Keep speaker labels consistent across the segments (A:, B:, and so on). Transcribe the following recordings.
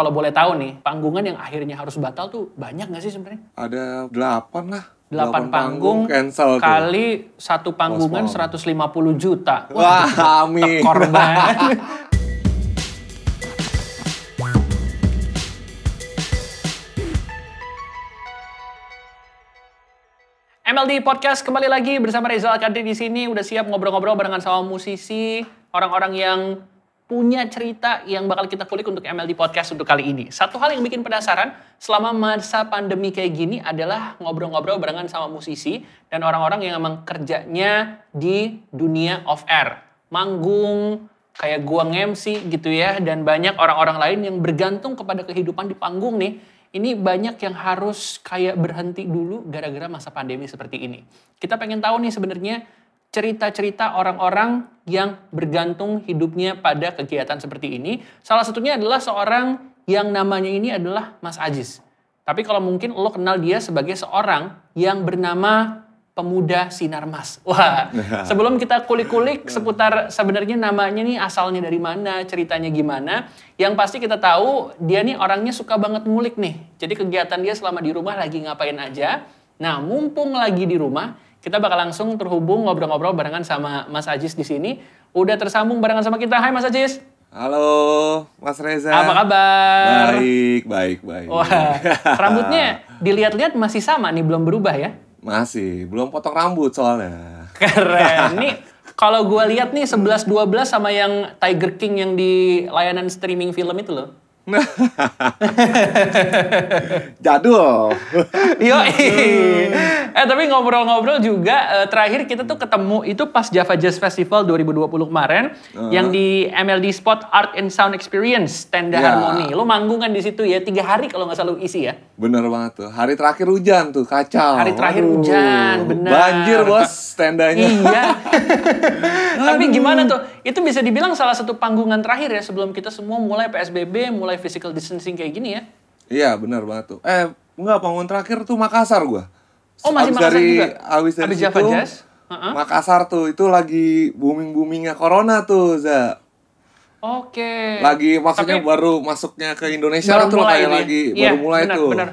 A: kalau boleh tahu nih, panggungan yang akhirnya harus batal tuh banyak nggak sih sebenarnya?
B: Ada delapan lah.
A: Delapan panggung,
B: cancel tuh.
A: kali satu panggungan
B: Postpone.
A: 150 juta.
B: Wah, amin.
A: Korban. MLD Podcast kembali lagi bersama Rizal Kadri di sini udah siap ngobrol-ngobrol barengan sama musisi, orang-orang yang punya cerita yang bakal kita kulik untuk MLD Podcast untuk kali ini. Satu hal yang bikin penasaran selama masa pandemi kayak gini adalah ngobrol-ngobrol barengan sama musisi dan orang-orang yang emang kerjanya di dunia off air. Manggung, kayak gua nge-MC gitu ya dan banyak orang-orang lain yang bergantung kepada kehidupan di panggung nih ini banyak yang harus kayak berhenti dulu gara-gara masa pandemi seperti ini. Kita pengen tahu nih sebenarnya cerita-cerita orang-orang yang bergantung hidupnya pada kegiatan seperti ini. Salah satunya adalah seorang yang namanya ini adalah Mas Ajis. Tapi kalau mungkin lo kenal dia sebagai seorang yang bernama Pemuda Sinar Mas. Wah, sebelum kita kulik-kulik seputar sebenarnya namanya nih asalnya dari mana, ceritanya gimana. Yang pasti kita tahu dia nih orangnya suka banget ngulik nih. Jadi kegiatan dia selama di rumah lagi ngapain aja. Nah, mumpung lagi di rumah, kita bakal langsung terhubung ngobrol-ngobrol barengan sama Mas Ajis di sini. Udah tersambung barengan sama kita. Hai Mas Ajis.
B: Halo, Mas Reza.
A: Apa kabar?
B: Baik, baik, baik.
A: Wah, rambutnya dilihat-lihat masih sama nih, belum berubah ya?
B: Masih, belum potong rambut soalnya.
A: Keren. Nih kalau gue lihat nih 11 12 sama yang Tiger King yang di layanan streaming film itu loh.
B: Jadul.
A: Yo, eh tapi ngobrol-ngobrol juga eh, terakhir kita tuh ketemu itu pas Java Jazz Festival 2020 kemarin yang di MLD Spot Art and Sound Experience Tenda
B: Ya.
A: Harmoni. Lo manggung kan di situ ya tiga hari kalau nggak salah lu isi ya.
B: Bener banget tuh. Hari terakhir hujan tuh, kacau.
A: Hari terakhir
B: Aduh.
A: hujan, bener.
B: Banjir bos, tendanya.
A: Iya. Tapi gimana tuh? Itu bisa dibilang salah satu panggungan terakhir ya sebelum kita semua mulai PSBB, mulai physical distancing kayak gini ya.
B: Iya, bener banget tuh. Eh, enggak, panggung terakhir tuh Makassar gua.
A: Oh, masih
B: Abis
A: Makassar
B: dari,
A: juga?
B: Abis dari
A: Abis
B: situ,
A: Java Jazz? Heeh.
B: Makassar tuh, itu lagi booming-boomingnya Corona tuh, Za.
A: Oke.
B: Lagi maksudnya
A: Tapi-
B: baru masuknya ke Indonesia
A: baru
B: tuh
A: mulai
B: kayak
A: ini.
B: lagi
A: Iya,
B: baru mulai
A: benar,
B: tuh.
A: Benar,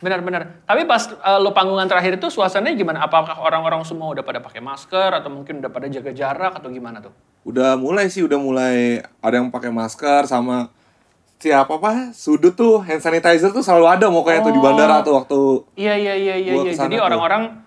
A: benar, benar. Tapi pas eh, lo panggungan terakhir itu suasananya gimana? Apakah orang-orang semua udah pada pakai masker atau mungkin udah pada jaga jarak atau gimana tuh?
B: Udah mulai sih, udah mulai ada yang pakai masker sama siapa apa sudut tuh hand sanitizer tuh selalu ada mau kayak tuh di
A: Oh.
B: bandara tuh waktu
A: Iya, iya, iya, iya. Iya. Jadi orang-orang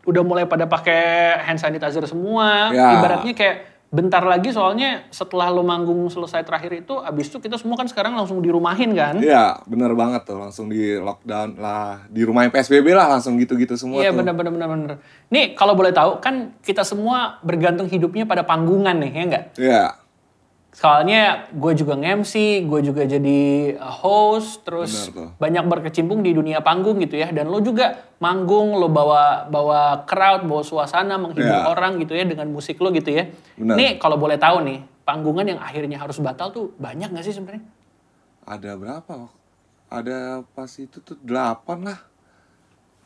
A: udah mulai pada pakai hand sanitizer semua.
B: Ya.
A: Ibaratnya kayak bentar lagi soalnya setelah lo manggung selesai terakhir itu, abis itu kita semua kan sekarang langsung dirumahin kan?
B: Iya, bener banget tuh langsung di lockdown lah, di rumah PSBB lah langsung gitu-gitu semua
A: Iya
B: tuh.
A: benar benar benar benar. Nih kalau boleh tahu kan kita semua bergantung hidupnya pada panggungan nih ya enggak?
B: Iya.
A: Soalnya gue juga nge-MC, gue juga jadi uh, host, terus banyak berkecimpung di dunia panggung gitu ya. Dan lo juga manggung, lo bawa bawa crowd, bawa suasana, menghibur
B: Ya.
A: orang gitu ya dengan musik lo gitu ya.
B: Benar.
A: Nih kalau boleh tahu nih, panggungan yang akhirnya harus batal tuh banyak gak sih sebenarnya?
B: Ada berapa? Ada pas itu tuh delapan lah.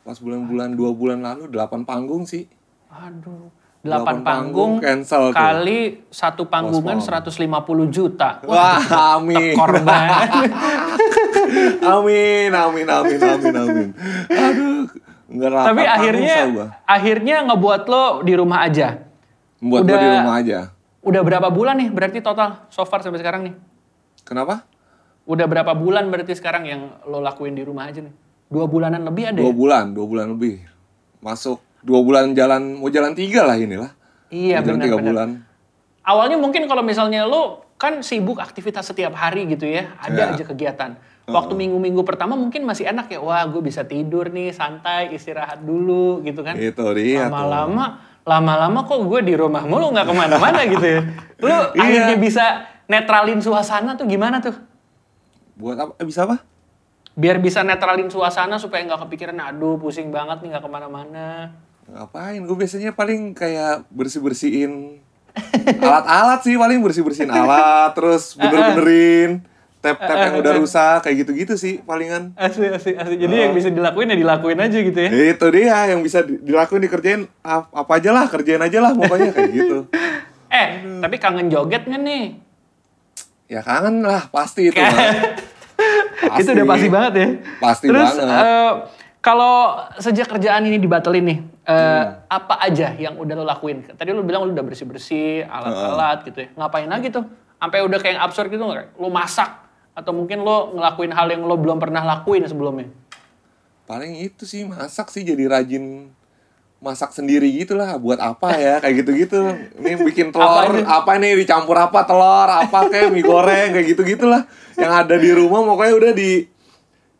B: Pas bulan-bulan dua bulan lalu delapan panggung sih.
A: Aduh, 8 panggung,
B: panggung cancel tuh.
A: kali satu panggungan 150 juta.
B: Wah, amin.
A: Korban.
B: amin, amin, amin, amin, amin. Aduh,
A: Tapi akhirnya akhirnya ngebuat lo di rumah aja.
B: Membuat gua di
A: udah-
B: rumah aja.
A: Udah berapa bulan nih berarti total so far sampai sekarang nih?
B: Kenapa?
A: Udah berapa bulan berarti sekarang yang lo lakuin di rumah aja nih? Dua bulanan lebih ada
B: Dua
A: ya?
B: bulan, dua bulan lebih. Masuk dua bulan jalan, mau jalan tiga lah inilah.
A: Iya
B: jalan tiga
A: benar-benar.
B: bulan.
A: Awalnya mungkin kalau misalnya lo kan sibuk aktivitas setiap hari gitu ya, ada
B: Iya.
A: aja kegiatan. Waktu minggu-minggu pertama mungkin masih enak ya, wah gue bisa tidur nih, santai, istirahat dulu gitu kan.
B: Itu dia.
A: Lama-lama, lama-lama kok gue di rumah mulu nggak ke mana-mana gitu ya. Lo
B: Iya.
A: akhirnya bisa netralin suasana tuh gimana tuh?
B: Buat apa? Eh, bisa apa?
A: Biar bisa netralin suasana supaya nggak kepikiran, aduh pusing banget nih nggak ke mana-mana.
B: Ngapain? Gue biasanya paling kayak bersih-bersihin alat-alat sih paling bersih-bersihin alat, terus bener-benerin tap-tap yang udah rusak kayak gitu-gitu sih palingan.
A: Asli, asli, asli. Jadi yang bisa dilakuin ya dilakuin aja gitu ya.
B: Itu dia yang bisa di- dilakuin dikerjain ap- apa aja lah, kerjain aja lah pokoknya kayak gitu.
A: Eh, tapi kangen joget nggak nih?
B: Ya kangen lah pasti itu. mah. Pasti.
A: Itu udah pasti banget ya.
B: Pasti
A: Terus
B: banget.
A: eh, kalau sejak kerjaan ini dibatalin nih, eh,
B: Hmm.
A: apa aja yang udah lo lakuin? Tadi lo bilang lo udah bersih-bersih, alat-alat gitu ya. Ngapain lagi tuh? Sampai udah kayak yang absurd gitu nggak? Lo masak atau mungkin lo ngelakuin hal yang lo belum pernah lakuin sebelumnya?
B: Paling itu sih masak sih jadi rajin masak sendiri gitu lah buat apa ya kayak gitu-gitu ini bikin telur
A: Apa
B: apa, nih dicampur apa telur apa kayak mie goreng kayak gitu gitulah yang ada di rumah pokoknya udah di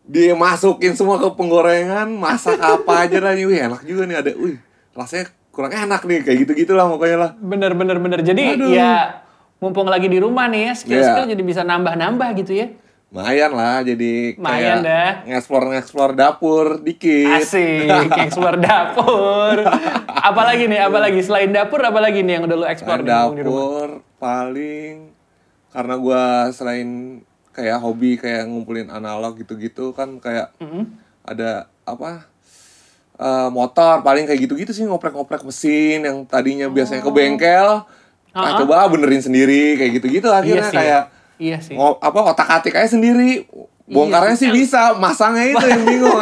B: dimasukin semua ke penggorengan masak apa aja lah nih wih enak juga nih ada wih rasanya kurang enak nih kayak gitu gitulah pokoknya lah
A: Bener bener bener. Jadi
B: Aduh.
A: ya mumpung lagi di rumah nih ya, skill-skill
B: Iya.
A: jadi bisa nambah-nambah gitu ya.
B: lumayan lah jadi
A: Lumayan dah.
B: ngeksplor ngeksplor dapur dikit
A: Asik, explore dapur. apalagi nih, apalagi selain dapur, apalagi nih yang udah nih mumpung di rumah?
B: dapur paling karena gua selain kayak hobi kayak ngumpulin analog gitu-gitu kan kayak
A: Mm-hmm.
B: ada apa eh, motor paling kayak gitu-gitu sih ngoprek-ngoprek mesin yang tadinya biasanya ke bengkel nah
A: Uh-uh.
B: coba benerin sendiri kayak gitu-gitu akhirnya
A: sih.
B: kayak
A: Iya sih.
B: ngo- apa otak-atik aja sendiri bongkarnya
A: Iya
B: sih bisa masangnya itu yang bingung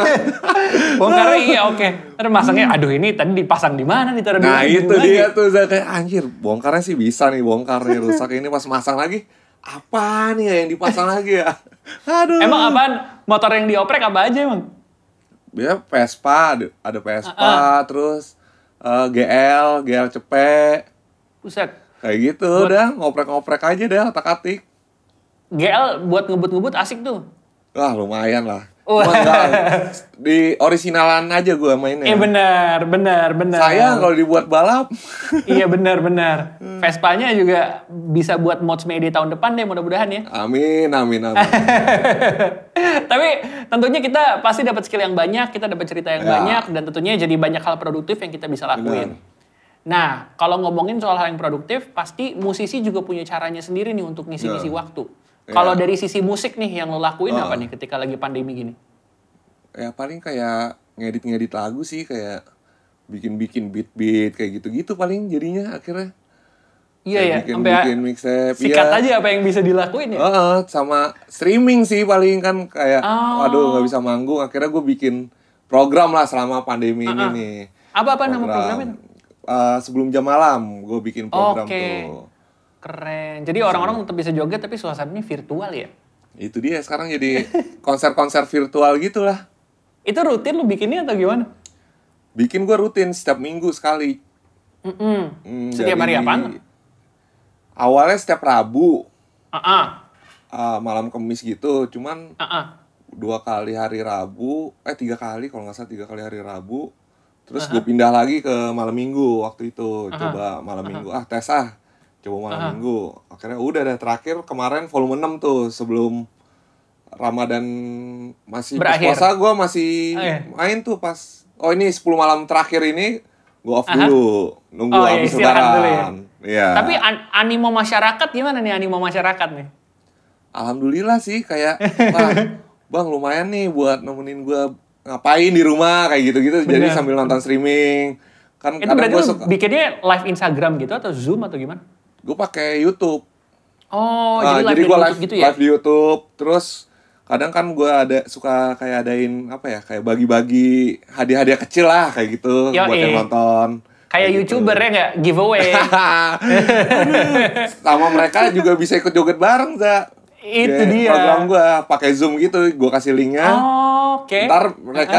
A: Bongkarnya iya oke. Terus masangnya, aduh ini tadi dipasang di mana nih
B: Nah itu dia
A: lagi?
B: tuh saya kayak anjir bongkarnya sih bisa nih bongkar nih rusak ini pas masang lagi apa nih ya yang dipasang lagi ya aduh
A: Emang apaan? Motor yang dioprek apa aja emang?
B: dia Vespa ada, ada Vespa terus eh, GL GL cepet
A: Buset.
B: kayak gitu udah ngoprek-ngoprek aja deh otak-atik
A: GL buat ngebut-ngebut asik tuh.
B: wah lumayan lah
A: Wah.
B: Di originalan aja gua mainnya
A: Eh benar, benar, benar.
B: sayang kalau dibuat balap
A: iya benar, benar. Vespanya juga bisa buat mods Mayday tahun depan deh mudah-mudahan ya.
B: amin amin amin
A: Tapi tentunya kita pasti dapat skill yang banyak, kita dapat cerita yang
B: Ya.
A: banyak, dan tentunya jadi banyak hal produktif yang kita bisa lakuin.
B: Benar.
A: Nah, kalau ngomongin soal hal yang produktif, pasti musisi juga punya caranya sendiri nih untuk ngisi-ngisi
B: Ya.
A: waktu.
B: Ya.
A: Kalau dari sisi musik nih yang lo lakuin
B: Oh.
A: apa nih ketika lagi pandemi gini?
B: ya paling kayak ngedit-ngedit lagu sih kayak bikin-bikin beat-beat kayak gitu-gitu paling jadinya akhirnya
A: Iya ya,
B: bikin,
A: sampai
B: bikin mixtape
A: sikat
B: iya.
A: aja apa yang bisa dilakuin ya.
B: Heeh, sama streaming sih paling kan kayak
A: Oh.
B: waduh nggak bisa manggung akhirnya gue bikin program lah selama pandemi ini nih
A: Apa-apa nama programnya?
B: Eh, sebelum jam malam gue bikin program
A: Oke.
B: tuh
A: Keren. Jadi orang-orang tetap bisa joget tapi suasananya virtual ya.
B: itu dia sekarang jadi konser-konser virtual gitulah
A: Itu rutin lu bikinnya atau gimana?
B: bikin gue rutin setiap minggu sekali
A: Mm-mm.
B: Hmm,
A: Setiap hari apaan?
B: awalnya setiap Rabu
A: Ah,
B: uh, malam kemis gitu cuman
A: ah, ah.
B: dua kali hari Rabu eh tiga kali kalau nggak salah tiga kali hari Rabu terus gue pindah lagi ke malam minggu waktu itu coba malam minggu ah tes ah coba malam minggu akhirnya udah deh terakhir kemarin volume 6 tuh sebelum Ramadan masih
A: Berakhir.
B: puasa gue masih
A: Oh, iya.
B: main tuh pas oh ini 10 malam terakhir ini gue off dulu nunggu
A: Oh, iya,
B: habis
A: istirahat dulu ya.
B: iya
A: Tapi an- animo masyarakat gimana nih animo masyarakat nih?
B: Alhamdulillah sih kayak wah bang lumayan nih buat nemenin gua ngapain di rumah kayak gitu-gitu jadi sambil nonton streaming kan
A: Itu
B: kadang
A: berarti
B: suka
A: bikinnya live Instagram gitu atau Zoom atau gimana?
B: Gue pakai YouTube
A: Oh,
B: Ah,
A: jadi live di
B: gua
A: YouTube gitu ya?
B: live di YouTube terus kadang kan gua ada suka kayak adain apa ya kayak bagi-bagi hadiah-hadiah kecil lah kayak gitu
A: Yo,
B: buat yang
A: eh.
B: nonton
A: Kayak
B: gitu.
A: YouTuber ya nggak? Giveaway.
B: sama mereka juga bisa ikut joget bareng za
A: Itu
B: Kayak
A: dia.
B: program gua pakai zoom gitu gua kasih linknya
A: Oh, Oke.
B: Ntar mereka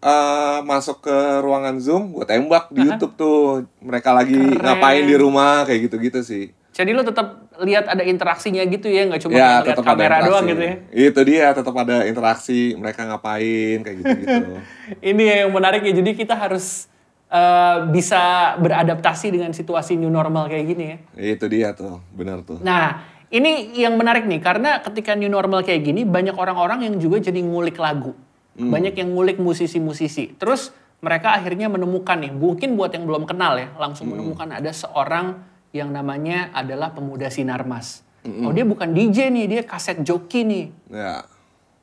B: eh, masuk ke ruangan Zoom, gue tembak di YouTube tuh. Mereka lagi
A: Keren.
B: ngapain di rumah, kayak gitu-gitu sih.
A: Jadi lu tetap lihat ada interaksinya gitu ya, nggak cuma
B: ya,
A: lihat kamera doang gitu ya.
B: Itu dia, tetap ada interaksi. Mereka ngapain, kayak gitu-gitu.
A: Ini yang menarik ya. Jadi kita harus eh, bisa beradaptasi dengan situasi new normal kayak gini ya.
B: Itu dia tuh, benar tuh.
A: Nah, ini yang menarik nih karena ketika new normal kayak gini banyak orang-orang yang juga jadi ngulik lagu. Banyak yang ngulik musisi-musisi. Terus mereka akhirnya menemukan nih, mungkin buat yang belum kenal ya, langsung menemukan ada seorang yang namanya adalah pemuda Sinarmas. Oh, dia bukan DJ nih, dia kaset joki nih.
B: Ya,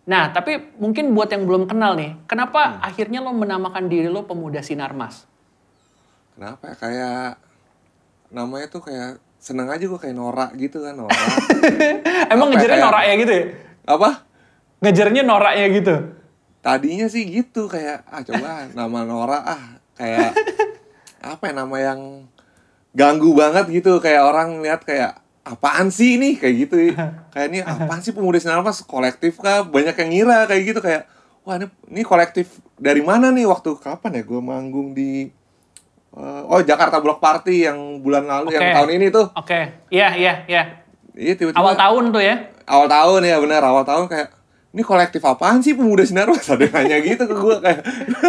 A: Nah, tapi mungkin buat yang belum kenal nih, kenapa akhirnya lo menamakan diri lo pemuda Sinarmas?
B: kenapa ya? Kayak namanya tuh kayak seneng aja gue kayak norak gitu kan, norak.
A: Emang
B: ya,
A: ngejarnya
B: kayak-
A: norak ya gitu ya?
B: Apa?
A: Ngejarnya noraknya gitu.
B: Tadinya sih gitu kayak ah coba nama Nora ah kayak apa ya nama yang ganggu banget gitu kayak orang lihat kayak apaan sih ini? Kayak gitu. Kayak ini apaan sih pemuda sinar mas kolektif kah? Banyak yang ngira kayak gitu kayak wah ini, ini kolektif dari mana nih? Waktu kapan ya gue manggung di uh, oh Jakarta Block Party yang bulan lalu
A: Oke.
B: yang tahun ini tuh.
A: Oke, iya iya iya.
B: iya tiba-tiba
A: Awal tahun tuh ya.
B: awal tahun ya benar awal tahun kayak ini kolektif apaan sih pemuda sinar mas? Ada yang nanya gitu ke gue kayak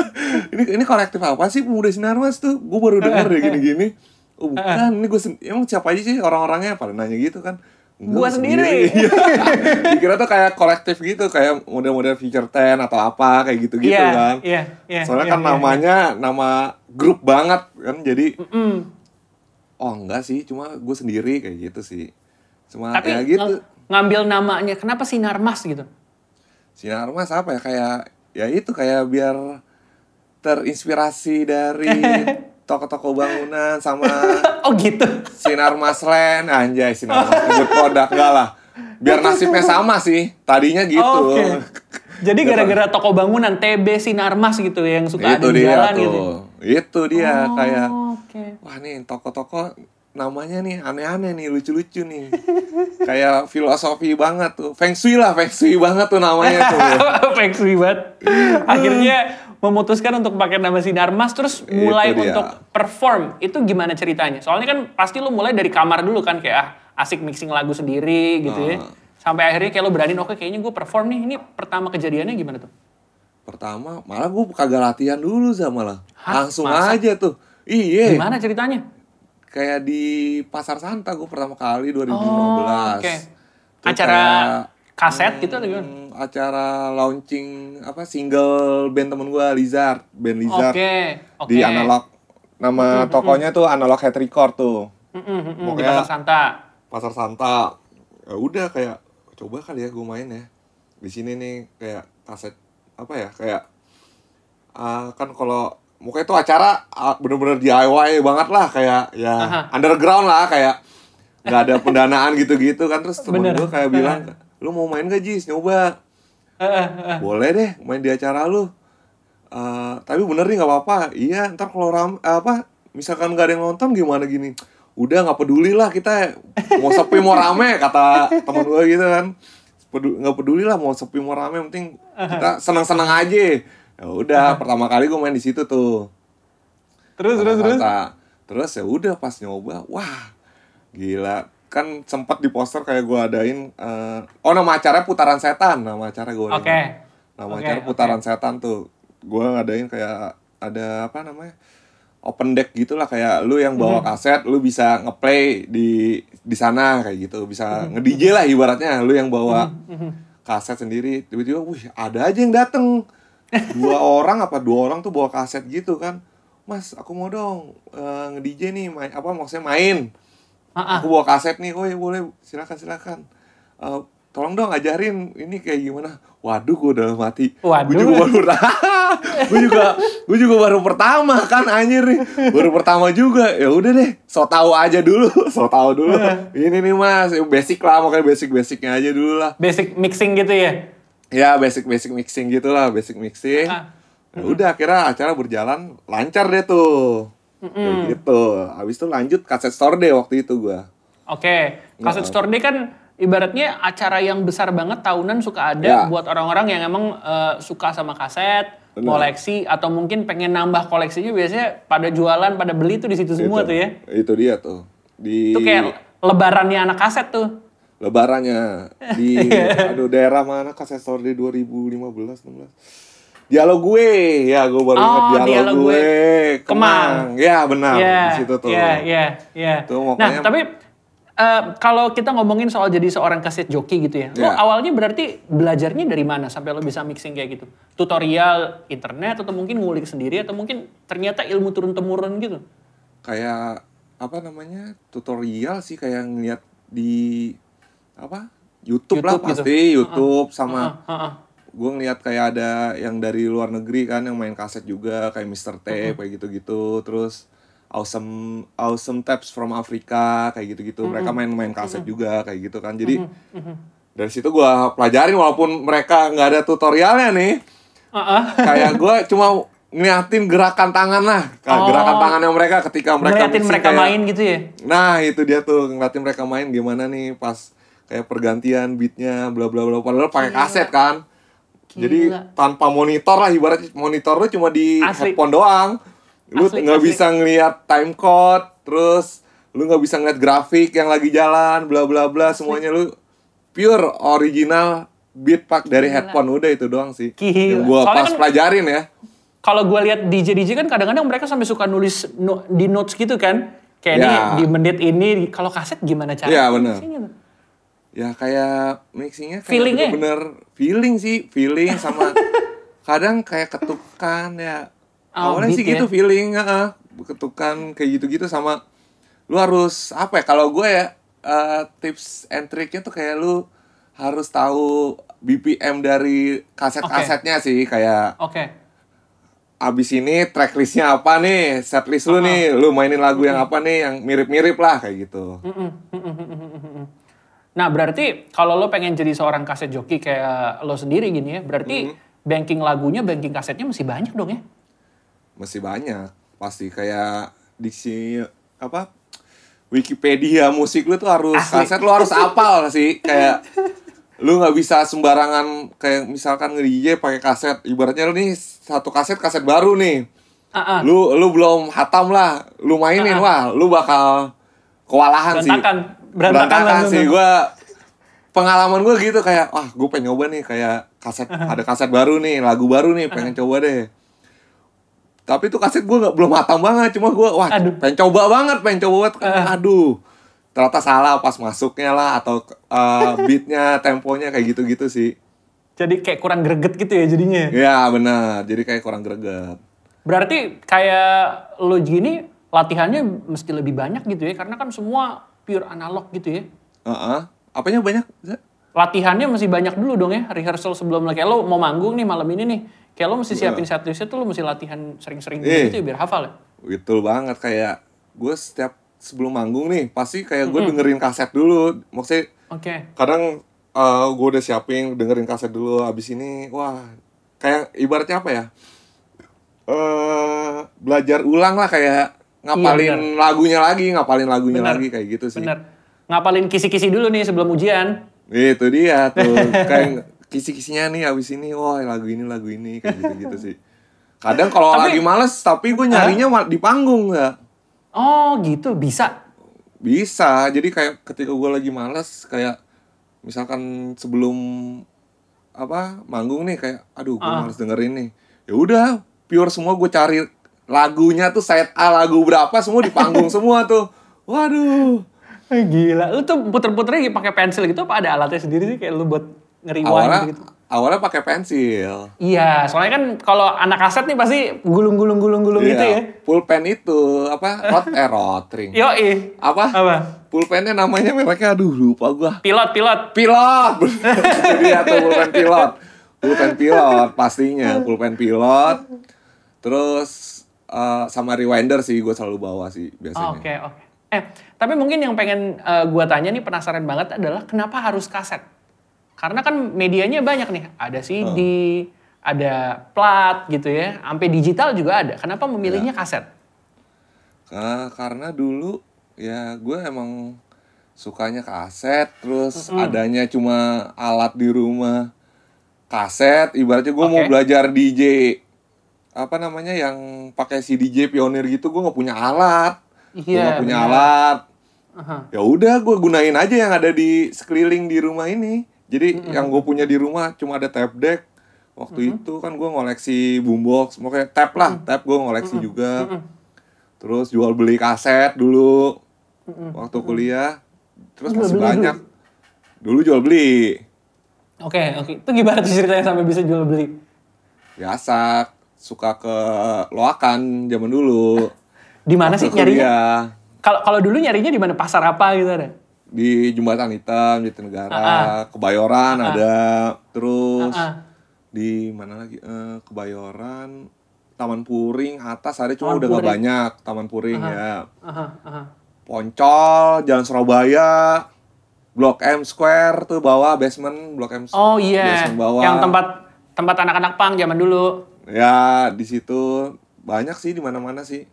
B: ini ini kolektif apa sih pemuda sinar mas tuh? Gue baru denger deh gini-gini. Oh bukan ini gue emang siapa aja sih orang-orangnya pada nanya gitu kan?
A: Gua
B: gua
A: sendiri.
B: Iya. Dikira tuh kayak kolektif gitu kayak model-model feature 10 atau apa kayak gitu-gitu
A: Iya,
B: kan.
A: iya, iya,
B: soalnya
A: iya,
B: kan
A: iya,
B: namanya nama grup banget kan jadi
A: Mm.
B: oh enggak sih cuma gue sendiri kayak gitu sih. Cuma
A: Tapi
B: ya gitu.
A: ng- ngambil namanya kenapa sinar mas? gitu?
B: Sinar Mas apa ya kayak ya itu kayak biar terinspirasi dari toko-toko bangunan sama
A: Oh gitu.
B: Sinar Mas Land anjay Sinar Mas nyebut produk enggak lah biar nasibnya sama sih tadinya gitu
A: Oh, Oke. Jadi gara-gara toko bangunan TB Sinarmas gitu yang suka
B: itu
A: ada di jalan
B: tuh
A: gitu.
B: itu dia
A: Oh,
B: kayak
A: Oke.
B: wah nih toko-toko namanya nih aneh-aneh nih lucu-lucu nih kayak filosofi banget tuh feng shui lah feng shui banget tuh namanya tuh
A: Feng shui banget. Akhirnya memutuskan untuk pakai nama Sinarmas terus mulai
B: Itu dia.
A: untuk perform. Itu gimana ceritanya? Soalnya kan pasti lu mulai dari kamar dulu kan kayak ah, asik mixing lagu sendiri gitu ya.
B: Ah.
A: Sampai akhirnya kayak lu berani oke kayaknya gue perform nih. Ini pertama kejadiannya gimana tuh?
B: pertama malah gue kagak latihan dulu sama lah langsung
A: Masa?
B: aja tuh iya
A: Gimana ceritanya?
B: Kayak di pasar Santa gue pertama kali 2015
A: Oh, oke.
B: Tuh
A: Acara
B: kayak,
A: kaset gitu atau gimana?
B: hmm, acara launching apa single band temen gue Lizard band Lizard
A: Oke, oke.
B: di analog nama tokonya tuh analog head record tuh
A: mm-mm, di Pasar Santa.
B: pasar Santa ya udah kayak coba kali ya gue main ya di sini nih kayak kaset apa ya kayak ah, kan kalau mukanya itu acara bener-bener DIY banget lah kayak ya
A: Aha.
B: underground lah kayak nggak ada pendanaan gitu-gitu kan. Terus temen gue kayak bilang lu mau main gak Jis? Nyoba.
A: Eh, eh, eh.
B: boleh deh main di acara lu. Eh, tapi bener nih nggak apa-apa. Iya ntar kalau ram apa misalkan nggak ada yang nonton gimana gini? Udah nggak peduli lah kita mau sepi mau rame kata teman gue gitu kan. Nggak peduli lah mau sepi mau rame penting kita senang-senang aja ya udah pertama kali gue main di situ tuh.
A: Terus terus terus.
B: Terus ya udah pas nyoba wah gila. Kan sempat di poster kayak gue adain eh, oh nama acaranya putaran setan nama acara gue
A: Oke.
B: nama
A: Oke,
B: acara putaran setan tuh. Gue ngadain kayak ada apa namanya open deck gitulah kayak lu yang bawa kaset lu bisa ngeplay di di sana kayak gitu. Bisa
A: Hmm.
B: nge DJ lah ibaratnya lu yang bawa kaset sendiri. Tiba-tiba wih ada aja yang dateng dua orang apa dua orang tuh bawa kaset gitu kan mas aku mau dong eh, nge DJ nih main apa maksudnya main
A: ah.
B: aku bawa kaset nih, oh ya boleh, silakan silakan. Eh, tolong dong ajarin ini kayak gimana. Waduh, gue udah mati.
A: Waduh.
B: Gue juga baru gue juga, gue juga baru pertama kan anjir nih. Baru pertama juga. Ya udah deh, so tahu aja dulu, so tahu dulu. ini nih mas, ya basic lah, makanya basic basicnya aja dulu lah.
A: Basic mixing gitu ya.
B: Ya basic basic mixing gitu lah, basic mixing.
A: Ah.
B: Ya udah akhirnya acara berjalan lancar deh tuh. Kayak gitu. Habis itu lanjut kaset store deh waktu itu gua.
A: Oke, kaset
B: Nggak.
A: store day kan ibaratnya acara yang besar banget tahunan suka
B: Ya.
A: ada buat orang-orang yang emang eh, suka sama kaset,
B: Benar.
A: koleksi atau mungkin pengen nambah koleksinya biasanya pada jualan, pada beli tuh di situ semua
B: Itu.
A: tuh ya.
B: Itu dia tuh. Di
A: Itu kayak lebarannya anak kaset tuh.
B: Lebarannya di aduh daerah mana kaset store di 2015 16. Dialog gue, ya gue baru ingat
A: Oh,
B: dialog,
A: Dialog
B: gue.
A: Gue. Kemang.
B: Ya benar
A: Iya,
B: di situ tuh.
A: Iya, iya.
B: Tuh,
A: Nah, tapi eh, kalau kita ngomongin soal jadi seorang kaset joki gitu ya. Lo
B: Iya.
A: awalnya berarti belajarnya dari mana sampai lo bisa mixing kayak gitu? Tutorial internet atau mungkin ngulik sendiri atau mungkin ternyata ilmu turun temurun gitu?
B: Kayak apa namanya? tutorial sih kayak ngeliat di apa? YouTube, lah
A: YouTube gitu.
B: pasti, YouTube sama gue ngeliat kayak ada yang dari luar negeri kan yang main kaset juga kayak Mr. Tape kayak gitu-gitu terus awesome awesome tapes from Africa kayak gitu-gitu mereka main-main kaset juga kayak gitu kan jadi dari situ gue pelajarin walaupun mereka nggak ada tutorialnya nih
A: Uh-uh.
B: kayak gue cuma ngeliatin gerakan tangan lah
A: Oh.
B: gerakan tangannya mereka ketika mereka
A: Ngeliatin mereka
B: kayak-
A: main gitu ya.
B: nah itu dia tuh ngeliatin mereka main gimana nih pas kayak pergantian beatnya bla bla bla padahal pakai kaset kan jadi
A: Gila.
B: tanpa monitor lah ibaratnya monitor lu cuma di
A: Asli.
B: headphone doang lu nggak bisa ngeliat time code terus lu nggak bisa ngeliat grafik yang lagi jalan bla bla bla semuanya lu pure original beat pak dari
A: Gila.
B: headphone udah itu doang sih
A: Gila.
B: yang gua
A: Soalnya
B: pas
A: kan-
B: pelajarin ya
A: Kalau gue lihat DJ DJ kan kadang-kadang mereka sampai suka nulis no- di notes gitu kan. Kayak
B: Ya.
A: ini di menit ini kalau kaset gimana cara?
B: Iya, bener. Ya kayak mixingnya kayak
A: Feelingnya?
B: bener feeling sih feeling sama kadang kayak ketukan ya
A: Oh,
B: awalnya sih
A: ya.
B: gitu feeling heeh. ketukan kayak gitu-gitu sama lu harus apa ya kalau gue ya eh, tips and triknya tuh kayak lu harus tahu BPM dari kaset-kasetnya sih kayak
A: Oke.
B: abis ini tracklistnya apa nih setlist lu nih lu mainin lagu yang apa nih yang mirip-mirip lah kayak gitu
A: Nah berarti kalau lo pengen jadi seorang kaset joki kayak lo sendiri gini ya, berarti
B: Mm-hmm.
A: banking lagunya, banking kasetnya masih banyak dong ya?
B: masih banyak pasti kayak diksi apa Wikipedia musik lu tuh harus
A: Asli.
B: kaset lu harus apal sih kayak lu nggak bisa sembarangan kayak misalkan nge-DJ pakai kaset ibaratnya lu nih satu kaset kaset baru nih
A: ah.
B: lu lu belum hatam lah lu mainin wah lu bakal kewalahan sih
A: Berantakan. Berantakan
B: sih gua pengalaman gue gitu kayak wah gue pengen nyoba nih kayak kaset ada kaset baru nih lagu baru nih pengen coba deh tapi tuh kaset gue nggak belum matang banget cuma gue wah
A: Aduh.
B: pengen coba banget pengen coba banget aduh ternyata salah pas masuknya lah atau uh, beatnya temponya kayak gitu-gitu sih
A: Jadi kayak kurang greget gitu ya jadinya.
B: ya benar jadi kayak kurang greget
A: Berarti kayak lo gini latihannya mesti lebih banyak gitu ya, karena kan semua pure analog gitu ya.
B: Heeh. apanya banyak?
A: Latihannya masih banyak dulu dong ya, rehearsal sebelum kayak lo mau manggung nih malam ini nih. Kayak lo mesti
B: Iya.
A: siapin setlistnya tuh lo mesti latihan sering-sering
B: Eh.
A: gitu ya biar hafal ya.
B: Betul banget kayak gue setiap sebelum manggung nih pasti kayak gue dengerin kaset dulu maksudnya
A: Oke.
B: kadang uh, gue udah siapin dengerin kaset dulu abis ini wah kayak ibaratnya apa ya eh belajar ulang lah kayak ngapalin lagunya lagi ngapalin lagunya
A: Benar.
B: lagi kayak gitu sih
A: Bener. Ngapalin kisi-kisi dulu nih sebelum ujian.
B: itu dia tuh kayak kisi-kisinya nih abis ini wah lagu ini lagu ini kayak gitu gitu sih kadang kalau lagi males tapi gue nyarinya di panggung nggak
A: Oh gitu, bisa.
B: Bisa, jadi kayak ketika gue lagi males kayak misalkan sebelum apa manggung nih kayak aduh gue
A: Ah.
B: males dengerin nih. Ya udah, pure semua gue cari lagunya tuh side A lagu berapa semua di panggung semua tuh. Waduh.
A: Eh, Gila, lu tuh puter-puternya pakai pensil gitu apa ada alatnya sendiri sih kayak lu buat ngeriwain
B: Awalnya
A: gitu?
B: awalnya pakai pensil.
A: Iya, soalnya kan kalau anak kaset nih pasti gulung-gulung-gulung-gulung gitu ya.
B: Iya, Pulpen itu apa? Rot eh rotring.
A: Yoi.
B: Apa?
A: Apa?
B: Pulpennya namanya mereknya aduh lupa gua.
A: Pilot, pilot.
B: pilot Itu dia tuh pulpen pilot pulpen pilot pastinya pulpen pilot terus eh, sama rewinder sih gue selalu bawa sih
A: Oh,
B: biasanya
A: Oke, oke. Eh, tapi mungkin yang pengen eh, gua tanya nih penasaran banget adalah kenapa harus kaset? Karena kan medianya banyak nih, ada CD, ada plat gitu ya, sampai digital juga ada. Kenapa memilihnya
B: Ya.
A: kaset?
B: Nah, karena dulu ya gue emang sukanya kaset terus adanya cuma alat di rumah kaset ibaratnya gue mau
A: Oke.
B: belajar DJ apa namanya yang pakai si DJ pionir gitu gue nggak punya alat. Gue
A: Iya,
B: nggak punya
A: benar.
B: alat.
A: Aha.
B: ya udah gue gunain aja yang ada di sekeliling di rumah ini. Jadi yang gue punya di rumah cuma ada tape deck. Waktu itu kan gue ngoleksi boombox mau kayak tape lah tape gue ngoleksi juga. Terus jual beli kaset dulu. Waktu kuliah. Terus
A: Jual
B: masih
A: beli
B: banyak. Dulu jual beli.
A: Oke, oke. Itu gimana tuh ceritanya sampai bisa jual beli?
B: biasa suka ke loakan zaman dulu
A: Di mana sih nyarinya? Kalau kalau dulu nyarinya di mana? Pasar apa gitu ada?
B: di jembatan hitam Jatinegara
A: Ah,
B: kebayoran ada terus
A: Ah, ah.
B: di mana lagi Eh, kebayoran Taman Puring atas ada cuma
A: Taman
B: udah
A: Puring.
B: banyak Taman Puring ya
A: Aha, aha.
B: Poncol Jalan Surabaya Blok M Square tuh bawah basement, Blok M
A: Oh iya,
B: basement bawah.
A: yang tempat tempat anak-anak pang zaman dulu.
B: Ya, di situ banyak sih di mana-mana sih.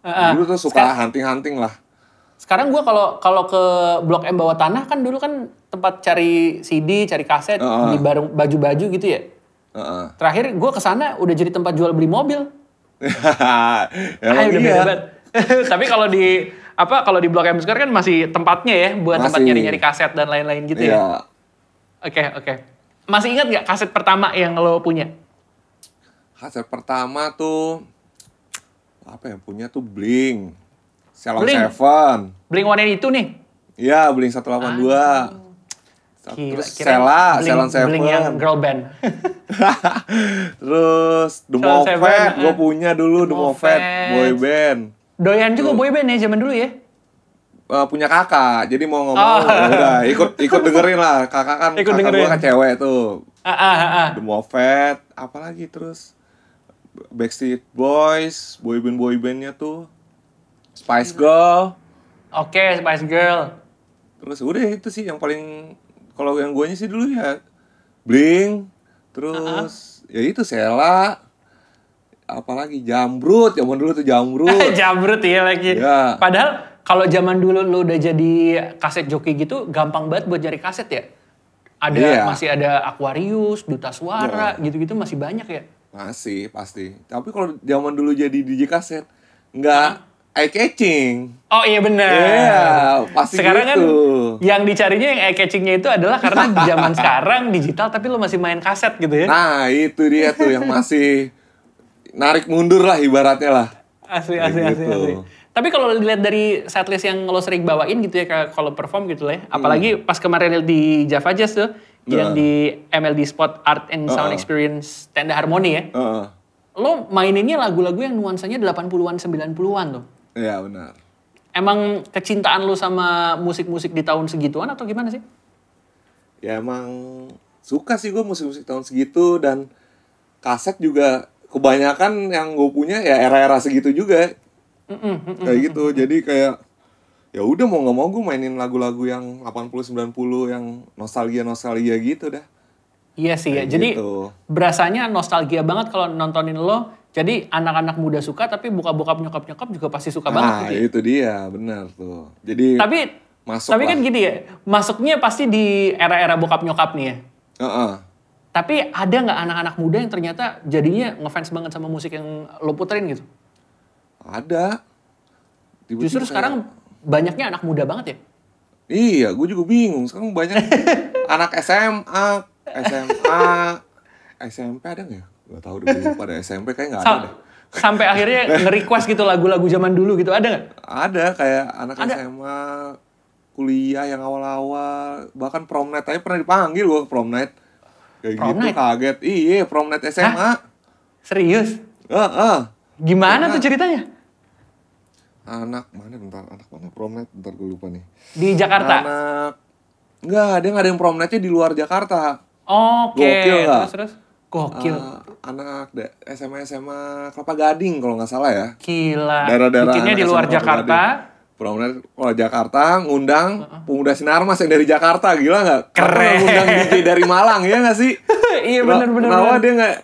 A: Heeh.
B: Dulu tuh suka hunting-hunting lah.
A: Sekarang gua kalau kalau ke Blok M bawah tanah kan dulu kan tempat cari CD, cari kaset,
B: Heeh.
A: di bareng baju-baju gitu ya.
B: Heeh.
A: Terakhir gua ke sana udah jadi tempat jual beli mobil.
B: Emang
A: Ah, udah
B: iya.
A: beda. Tapi kalau di apa kalau di Blok M Square kan masih tempatnya ya buat tempat
B: Masih.
A: nyari-nyari kaset dan lain-lain gitu
B: Iya.
A: ya. Oke, oke. Masih ingat nggak kaset pertama yang lo punya?
B: Kaset pertama tuh apa ya punya tuh Blink. Salon
A: Blink?
B: Seven.
A: Blink One itu nih.
B: Iya, Blink 182.
A: Gila,
B: Terus
A: kirain
B: Sela, Salon Seven.
A: Blink yang girl band.
B: Terus The Moffat, gue
A: eh.
B: punya dulu
A: The
B: Moffat, boy band.
A: Doyan juga boy band ya zaman dulu ya.
B: Eh, punya kakak, jadi mau ngomong
A: Oh.
B: ya udah ikut ikut dengerin lah. Kakak kan
A: Ikut
B: kakak gue kan cewek tuh.
A: Ah, ah, ah, ah.
B: The Moffat, apalagi terus Backstreet Boys, boyband boybandnya tuh Spice Girl.
A: Oke, Spice Girl.
B: Terus udah itu sih yang paling kalau yang guanya sih dulu ya Blink, terus ya itu Sela, apalagi Jambrut, zaman dulu tuh Jambrut.
A: Jambrut ya lagi.
B: Ya.
A: Padahal kalau zaman dulu lu udah jadi kaset joki gitu, gampang banget buat nyari kaset ya. Ada
B: Iya.
A: masih ada Aquarius, Duta Suara, gitu-gitu masih banyak ya.
B: Masih pasti. Tapi kalau zaman dulu jadi DJ kaset nggak eye catching.
A: Oh iya benar.
B: Iya, pasti
A: Sekarang kan
B: gitu.
A: yang dicarinya yang eye catchingnya itu adalah karena di zaman sekarang digital tapi lu masih main kaset gitu ya.
B: Nah, itu dia tuh yang masih narik mundur lah ibaratnya lah.
A: Asli,
B: Kayak
A: asli, asli,
B: gitu.
A: asli. Tapi kalau dilihat dari setlist yang lo sering bawain gitu ya, kalau perform gitu lah ya. Apalagi pas kemarin di Java Jazz tuh, yang
B: Hmm. Nah.
A: di MLD Spot Art and Sound
B: Uh-uh.
A: Experience Tenda Harmoni ya.
B: Heeh.
A: Lo maininnya lagu-lagu yang nuansanya 80-an, 90-an tuh.
B: Iya, benar.
A: Emang kecintaan lo sama musik-musik di tahun segituan atau gimana sih?
B: Ya emang suka sih gue musik-musik tahun segitu dan kaset juga kebanyakan yang gue punya ya era-era segitu juga. kayak gitu. Jadi kayak ya udah mau nggak mau gue mainin lagu-lagu yang 80 90 yang nostalgia-nostalgia gitu dah.
A: Iya sih ya.
B: Kayak
A: Jadi
B: gitu.
A: berasanya nostalgia banget kalau nontonin lo. Jadi anak-anak muda suka tapi buka-bokap nyokap-nyokap juga pasti suka banget
B: Nah,
A: gitu ya.
B: itu dia, benar tuh. Jadi
A: Tapi
B: masuk
A: tapi
B: lah.
A: kan gini ya, masuknya pasti di era-era bokap nyokap nih ya.
B: Heeh.
A: Tapi ada nggak anak-anak muda yang ternyata jadinya ngefans banget sama musik yang lo puterin gitu?
B: Ada. Tiba-tiba
A: Justru
B: kayak-
A: sekarang banyaknya anak muda banget ya.
B: Iya, gue juga bingung. Sekarang banyak anak SMA, SMA, SMP ada nggak ya? Gak tau deh, deh. SMP kayak nggak ada deh.
A: sampai akhirnya nge-request gitu lagu-lagu zaman dulu gitu ada nggak?
B: Ada kayak anak
A: Ada.
B: SMA, kuliah yang awal-awal, bahkan prom night aja pernah dipanggil gue prom night. Kayak
A: Prom
B: gitu
A: night?
B: kaget. Iya, prom night SMA.
A: Serius?
B: Heeh.
A: Gimana
B: Pernah.
A: tuh ceritanya?
B: Anak mana bentar, anak mana prom night? Bentar gue lupa nih.
A: Di Jakarta?
B: Anak Enggak, dia nggak ada yang prom nightnya di luar Jakarta.
A: Oke,
B: Gokil nggak?
A: terus terus. Gokil.
B: Ah, anak SMA SMA Kelapa Gading kalau nggak salah ya.
A: Gila.
B: Daerah-daerah
A: Bikinnya di luar
B: SMA
A: Jakarta.
B: Night kalau Jakarta ngundang pemuda Sinarmas yang dari Jakarta gila nggak?
A: Keren.
B: ngundang DJ dari Malang ya nggak sih?
A: iya bener.
B: Kenapa dia nggak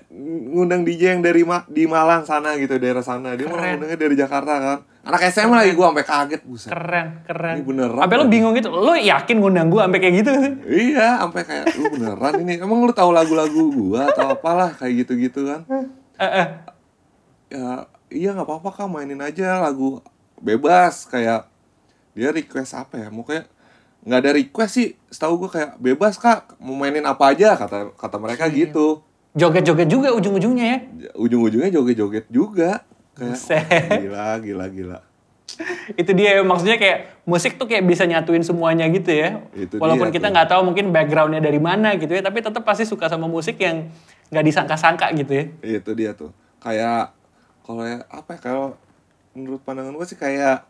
B: ngundang DJ yang dari Ma- di Malang sana gitu daerah sana? Dia malah
A: Keren.
B: ngundangnya dari Jakarta kan. Anak SMA lagi gua sampai kaget buset.
A: Keren, keren.
B: Ini beneran
A: Sampai lo
B: kan?
A: bingung gitu. Lo yakin ngundang gue sampai kayak gitu sih?
B: Iya, sampai kayak lu beneran ini. Emang lu tahu lagu-lagu gua atau apalah kayak gitu-gitu kan?
A: Eh, eh.
B: Ya iya nggak apa-apa kak mainin aja lagu bebas kayak dia request apa ya? Mau kayak nggak ada request sih. Setahu gua kayak bebas kak mau mainin apa aja kata kata mereka
A: Iya.
B: gitu.
A: Joget-joget juga ujung-ujungnya ya.
B: Ujung-ujungnya joget-joget juga. Kayak
A: Buset.
B: gila gila gila.
A: Itu dia maksudnya kayak musik tuh kayak bisa nyatuin semuanya gitu ya.
B: Itu
A: Walaupun
B: dia
A: kita nggak tahu mungkin backgroundnya dari mana gitu ya, tapi tetap pasti suka sama musik yang nggak disangka-sangka gitu ya.
B: Itu dia tuh. Kayak kalau ya apa ya kalau menurut pandangan gua sih kayak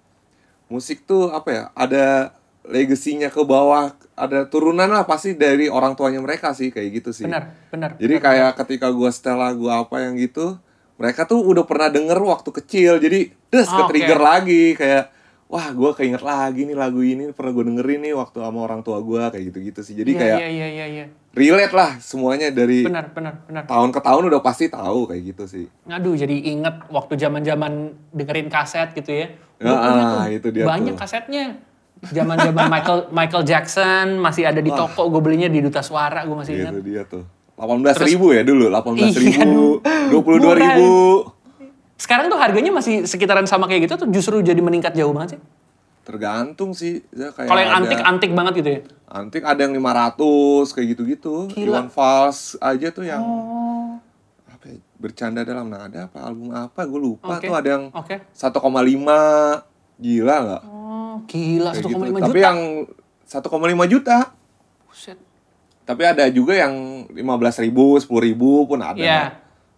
B: musik tuh apa ya? Ada legasinya ke bawah, ada turunan lah pasti dari orang tuanya mereka sih kayak gitu sih.
A: Benar, benar.
B: Jadi kayak ketika gua setel lagu apa yang gitu, mereka tuh udah pernah denger waktu kecil. Jadi des
A: Ah,
B: ke trigger
A: oke.
B: lagi kayak wah gue keinget lagi nih lagu ini pernah gue dengerin nih waktu sama orang tua gue kayak gitu-gitu sih jadi
A: Iya,
B: kayak
A: iya, iya, iya, iya.
B: relate lah semuanya dari
A: Benar, benar, benar.
B: tahun ke tahun udah pasti tahu kayak gitu sih
A: Aduh, jadi inget waktu zaman-zaman dengerin kaset gitu ya. Gua punya
B: ah, itu dia
A: banyak
B: tuh.
A: kasetnya. Zaman-zaman Michael Michael Jackson masih ada di toko, gue belinya di Duta Suara, gue masih ingat.
B: gitu dia tuh 18.000 ribu ya dulu 18.000
A: Iya,
B: ribu
A: aduh.
B: 22 ribu
A: Sekarang tuh harganya masih sekitaran sama kayak gitu tuh justru jadi meningkat jauh banget sih.
B: tergantung sih ya,
A: Kalau yang
B: ada-
A: antik antik banget gitu ya.
B: antik ada yang 500 kayak gitu-gitu. Iwan Fals aja tuh yang
A: Oh,
B: apa ya, bercanda dalam nada apa album apa gue lupa
A: Oke.
B: tuh ada yang
A: oke.
B: 1,5 gila nggak
A: Oh, gila
B: Kayak
A: 1,5
B: gitu.
A: juta.
B: tapi yang 1,5 juta
A: Buset.
B: tapi ada juga yang 15 ribu 10 ribu pun ada
A: Iya.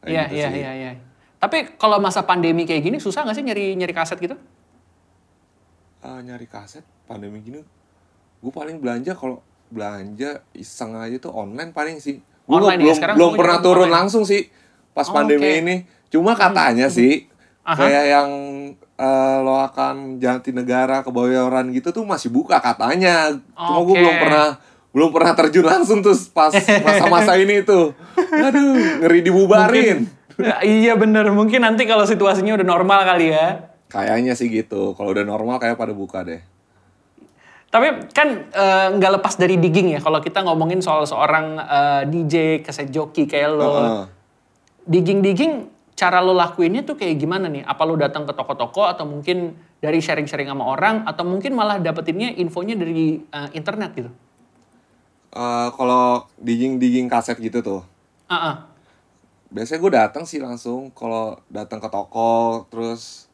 A: Iya,
B: gitu
A: iya,
B: sih.
A: iya, iya. Tapi kalau masa pandemi kayak gini susah nggak sih nyari nyari kaset gitu?
B: Ah, nyari kaset pandemi gini gue paling belanja kalau belanja iseng aja tuh online paling sih gue
A: Online ya,
B: belum
A: sekarang
B: belum pernah
A: online.
B: turun langsung sih pas
A: Oh,
B: pandemi
A: oke.
B: ini cuma katanya sih
A: Aha.
B: kayak yang eh, lo akan Jatinegara kebayoran gitu tuh masih buka katanya cuma gue belum pernah belum pernah terjun langsung tuh pas masa-masa ini tuh aduh ngeri dibubarin
A: Ya, iya bener, mungkin nanti kalau situasinya udah normal kali ya.
B: kayaknya sih gitu kalau udah normal kayak pada buka deh
A: Tapi kan eh, nggak lepas dari digging ya. Kalau kita ngomongin soal seorang eh, DJ, kaset joki kayak lo,
B: Heeh.
A: digging-digging cara lo lakuinnya tuh kayak gimana nih? Apa lo datang ke toko-toko atau mungkin dari sharing-sharing sama orang atau mungkin malah dapetinnya infonya dari eh, internet gitu?
B: Eh, kalau digging digging kaset gitu tuh
A: Ah, ah.
B: Biasanya gue datang sih langsung kalau datang ke toko terus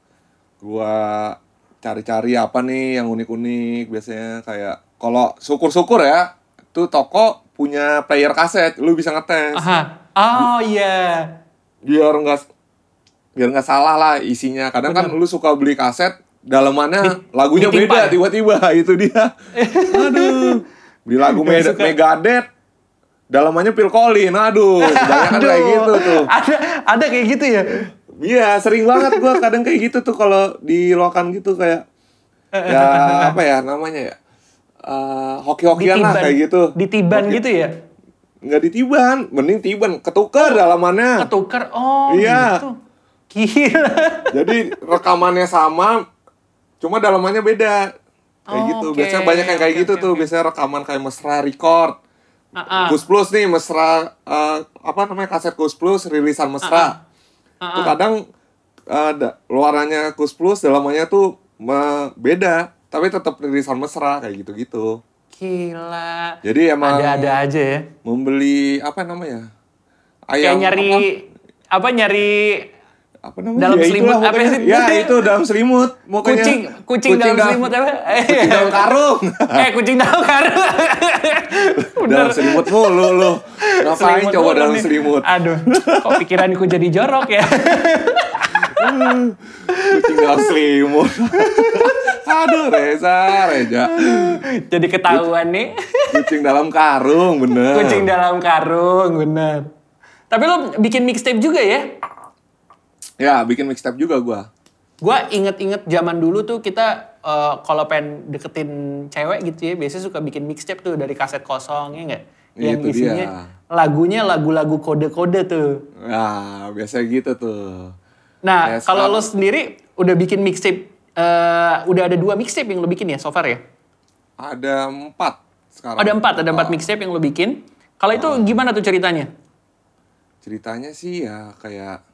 B: gua cari-cari apa nih yang unik-unik biasanya kayak kalau syukur-syukur ya tuh toko punya player kaset lu bisa ngetes
A: Aha. Oh iya.
B: biar nggak biar nggak salah lah isinya kadang kan lu suka beli kaset dalamannya lagunya
A: ditimpa
B: beda
A: ya?
B: tiba-tiba itu dia aduh beli lagu. Megadeth dalamannya Phil Collins aduh kebanyakan kayak gitu tuh
A: Ada ada kayak gitu ya.
B: Iya, sering banget gua kadang kayak gitu tuh kalau di lokan gitu kayak ya apa ya namanya ya? Eh, hoki-hokian lah kayak gitu.
A: Ditiban
B: Hoki-
A: gitu ya.
B: Nggak ditiban, mending tiban, ketukar dalamannya.
A: Ketukar. Oh
B: Iya.
A: gitu. Gila.
B: Jadi rekamannya sama, cuma dalamannya beda. Kayak
A: Oh,
B: gitu.
A: oke,
B: Biasanya banyak yang kayak
A: oke,
B: gitu
A: oke,
B: tuh.
A: oke.
B: Biasanya rekaman kayak mesra record. Gus Plus nih mesra eh, apa namanya kaset Gus Plus rilisan mesra.
A: Ah,
B: Tuh kadang eh, da- luarannya Gus Plus dalamannya tuh me- beda, tapi tetap rilisan mesra kayak gitu-gitu.
A: Gila.
B: Jadi emang
A: Ada-ada aja ya.
B: membeli apa namanya?
A: Kayak
B: Ayam
A: nyari apa nyari
B: apa, namanya?
A: dalam
B: Ya,
A: selimut
B: itulah
A: apa sih?
B: Ya, itu dalam selimut. Pokoknya.
A: kucing, kucing, dalam selimut apa?
B: Kucing dalam karung.
A: eh, kucing dalam karung.
B: dalam selimut mulu lu. Ngapain
A: Selimut
B: coba dalam
A: nih.
B: selimut?
A: Aduh, kok pikiranku jadi jorok ya?
B: Kucing dalam selimut. Aduh, Reza, Reja.
A: jadi ketahuan nih.
B: Kucing dalam karung, bener.
A: Kucing dalam karung, bener. Tapi lo bikin mixtape juga ya?
B: Ya, bikin mixtape juga gua.
A: Gua inget-inget zaman dulu tuh kita eh, kalau pengen deketin cewek gitu ya, biasanya suka bikin mixtape tuh dari kaset kosong ya enggak? Yang
B: Itu
A: isinya
B: dia.
A: lagunya lagu-lagu kode-kode tuh.
B: Nah, biasa gitu tuh.
A: Nah, kalau lo sendiri udah bikin mixtape, eh, udah ada dua mixtape yang lo bikin ya so far ya?
B: Ada empat sekarang.
A: Ada empat, ada empat mixtape yang lo bikin. Kalau itu gimana tuh ceritanya?
B: Ceritanya sih ya kayak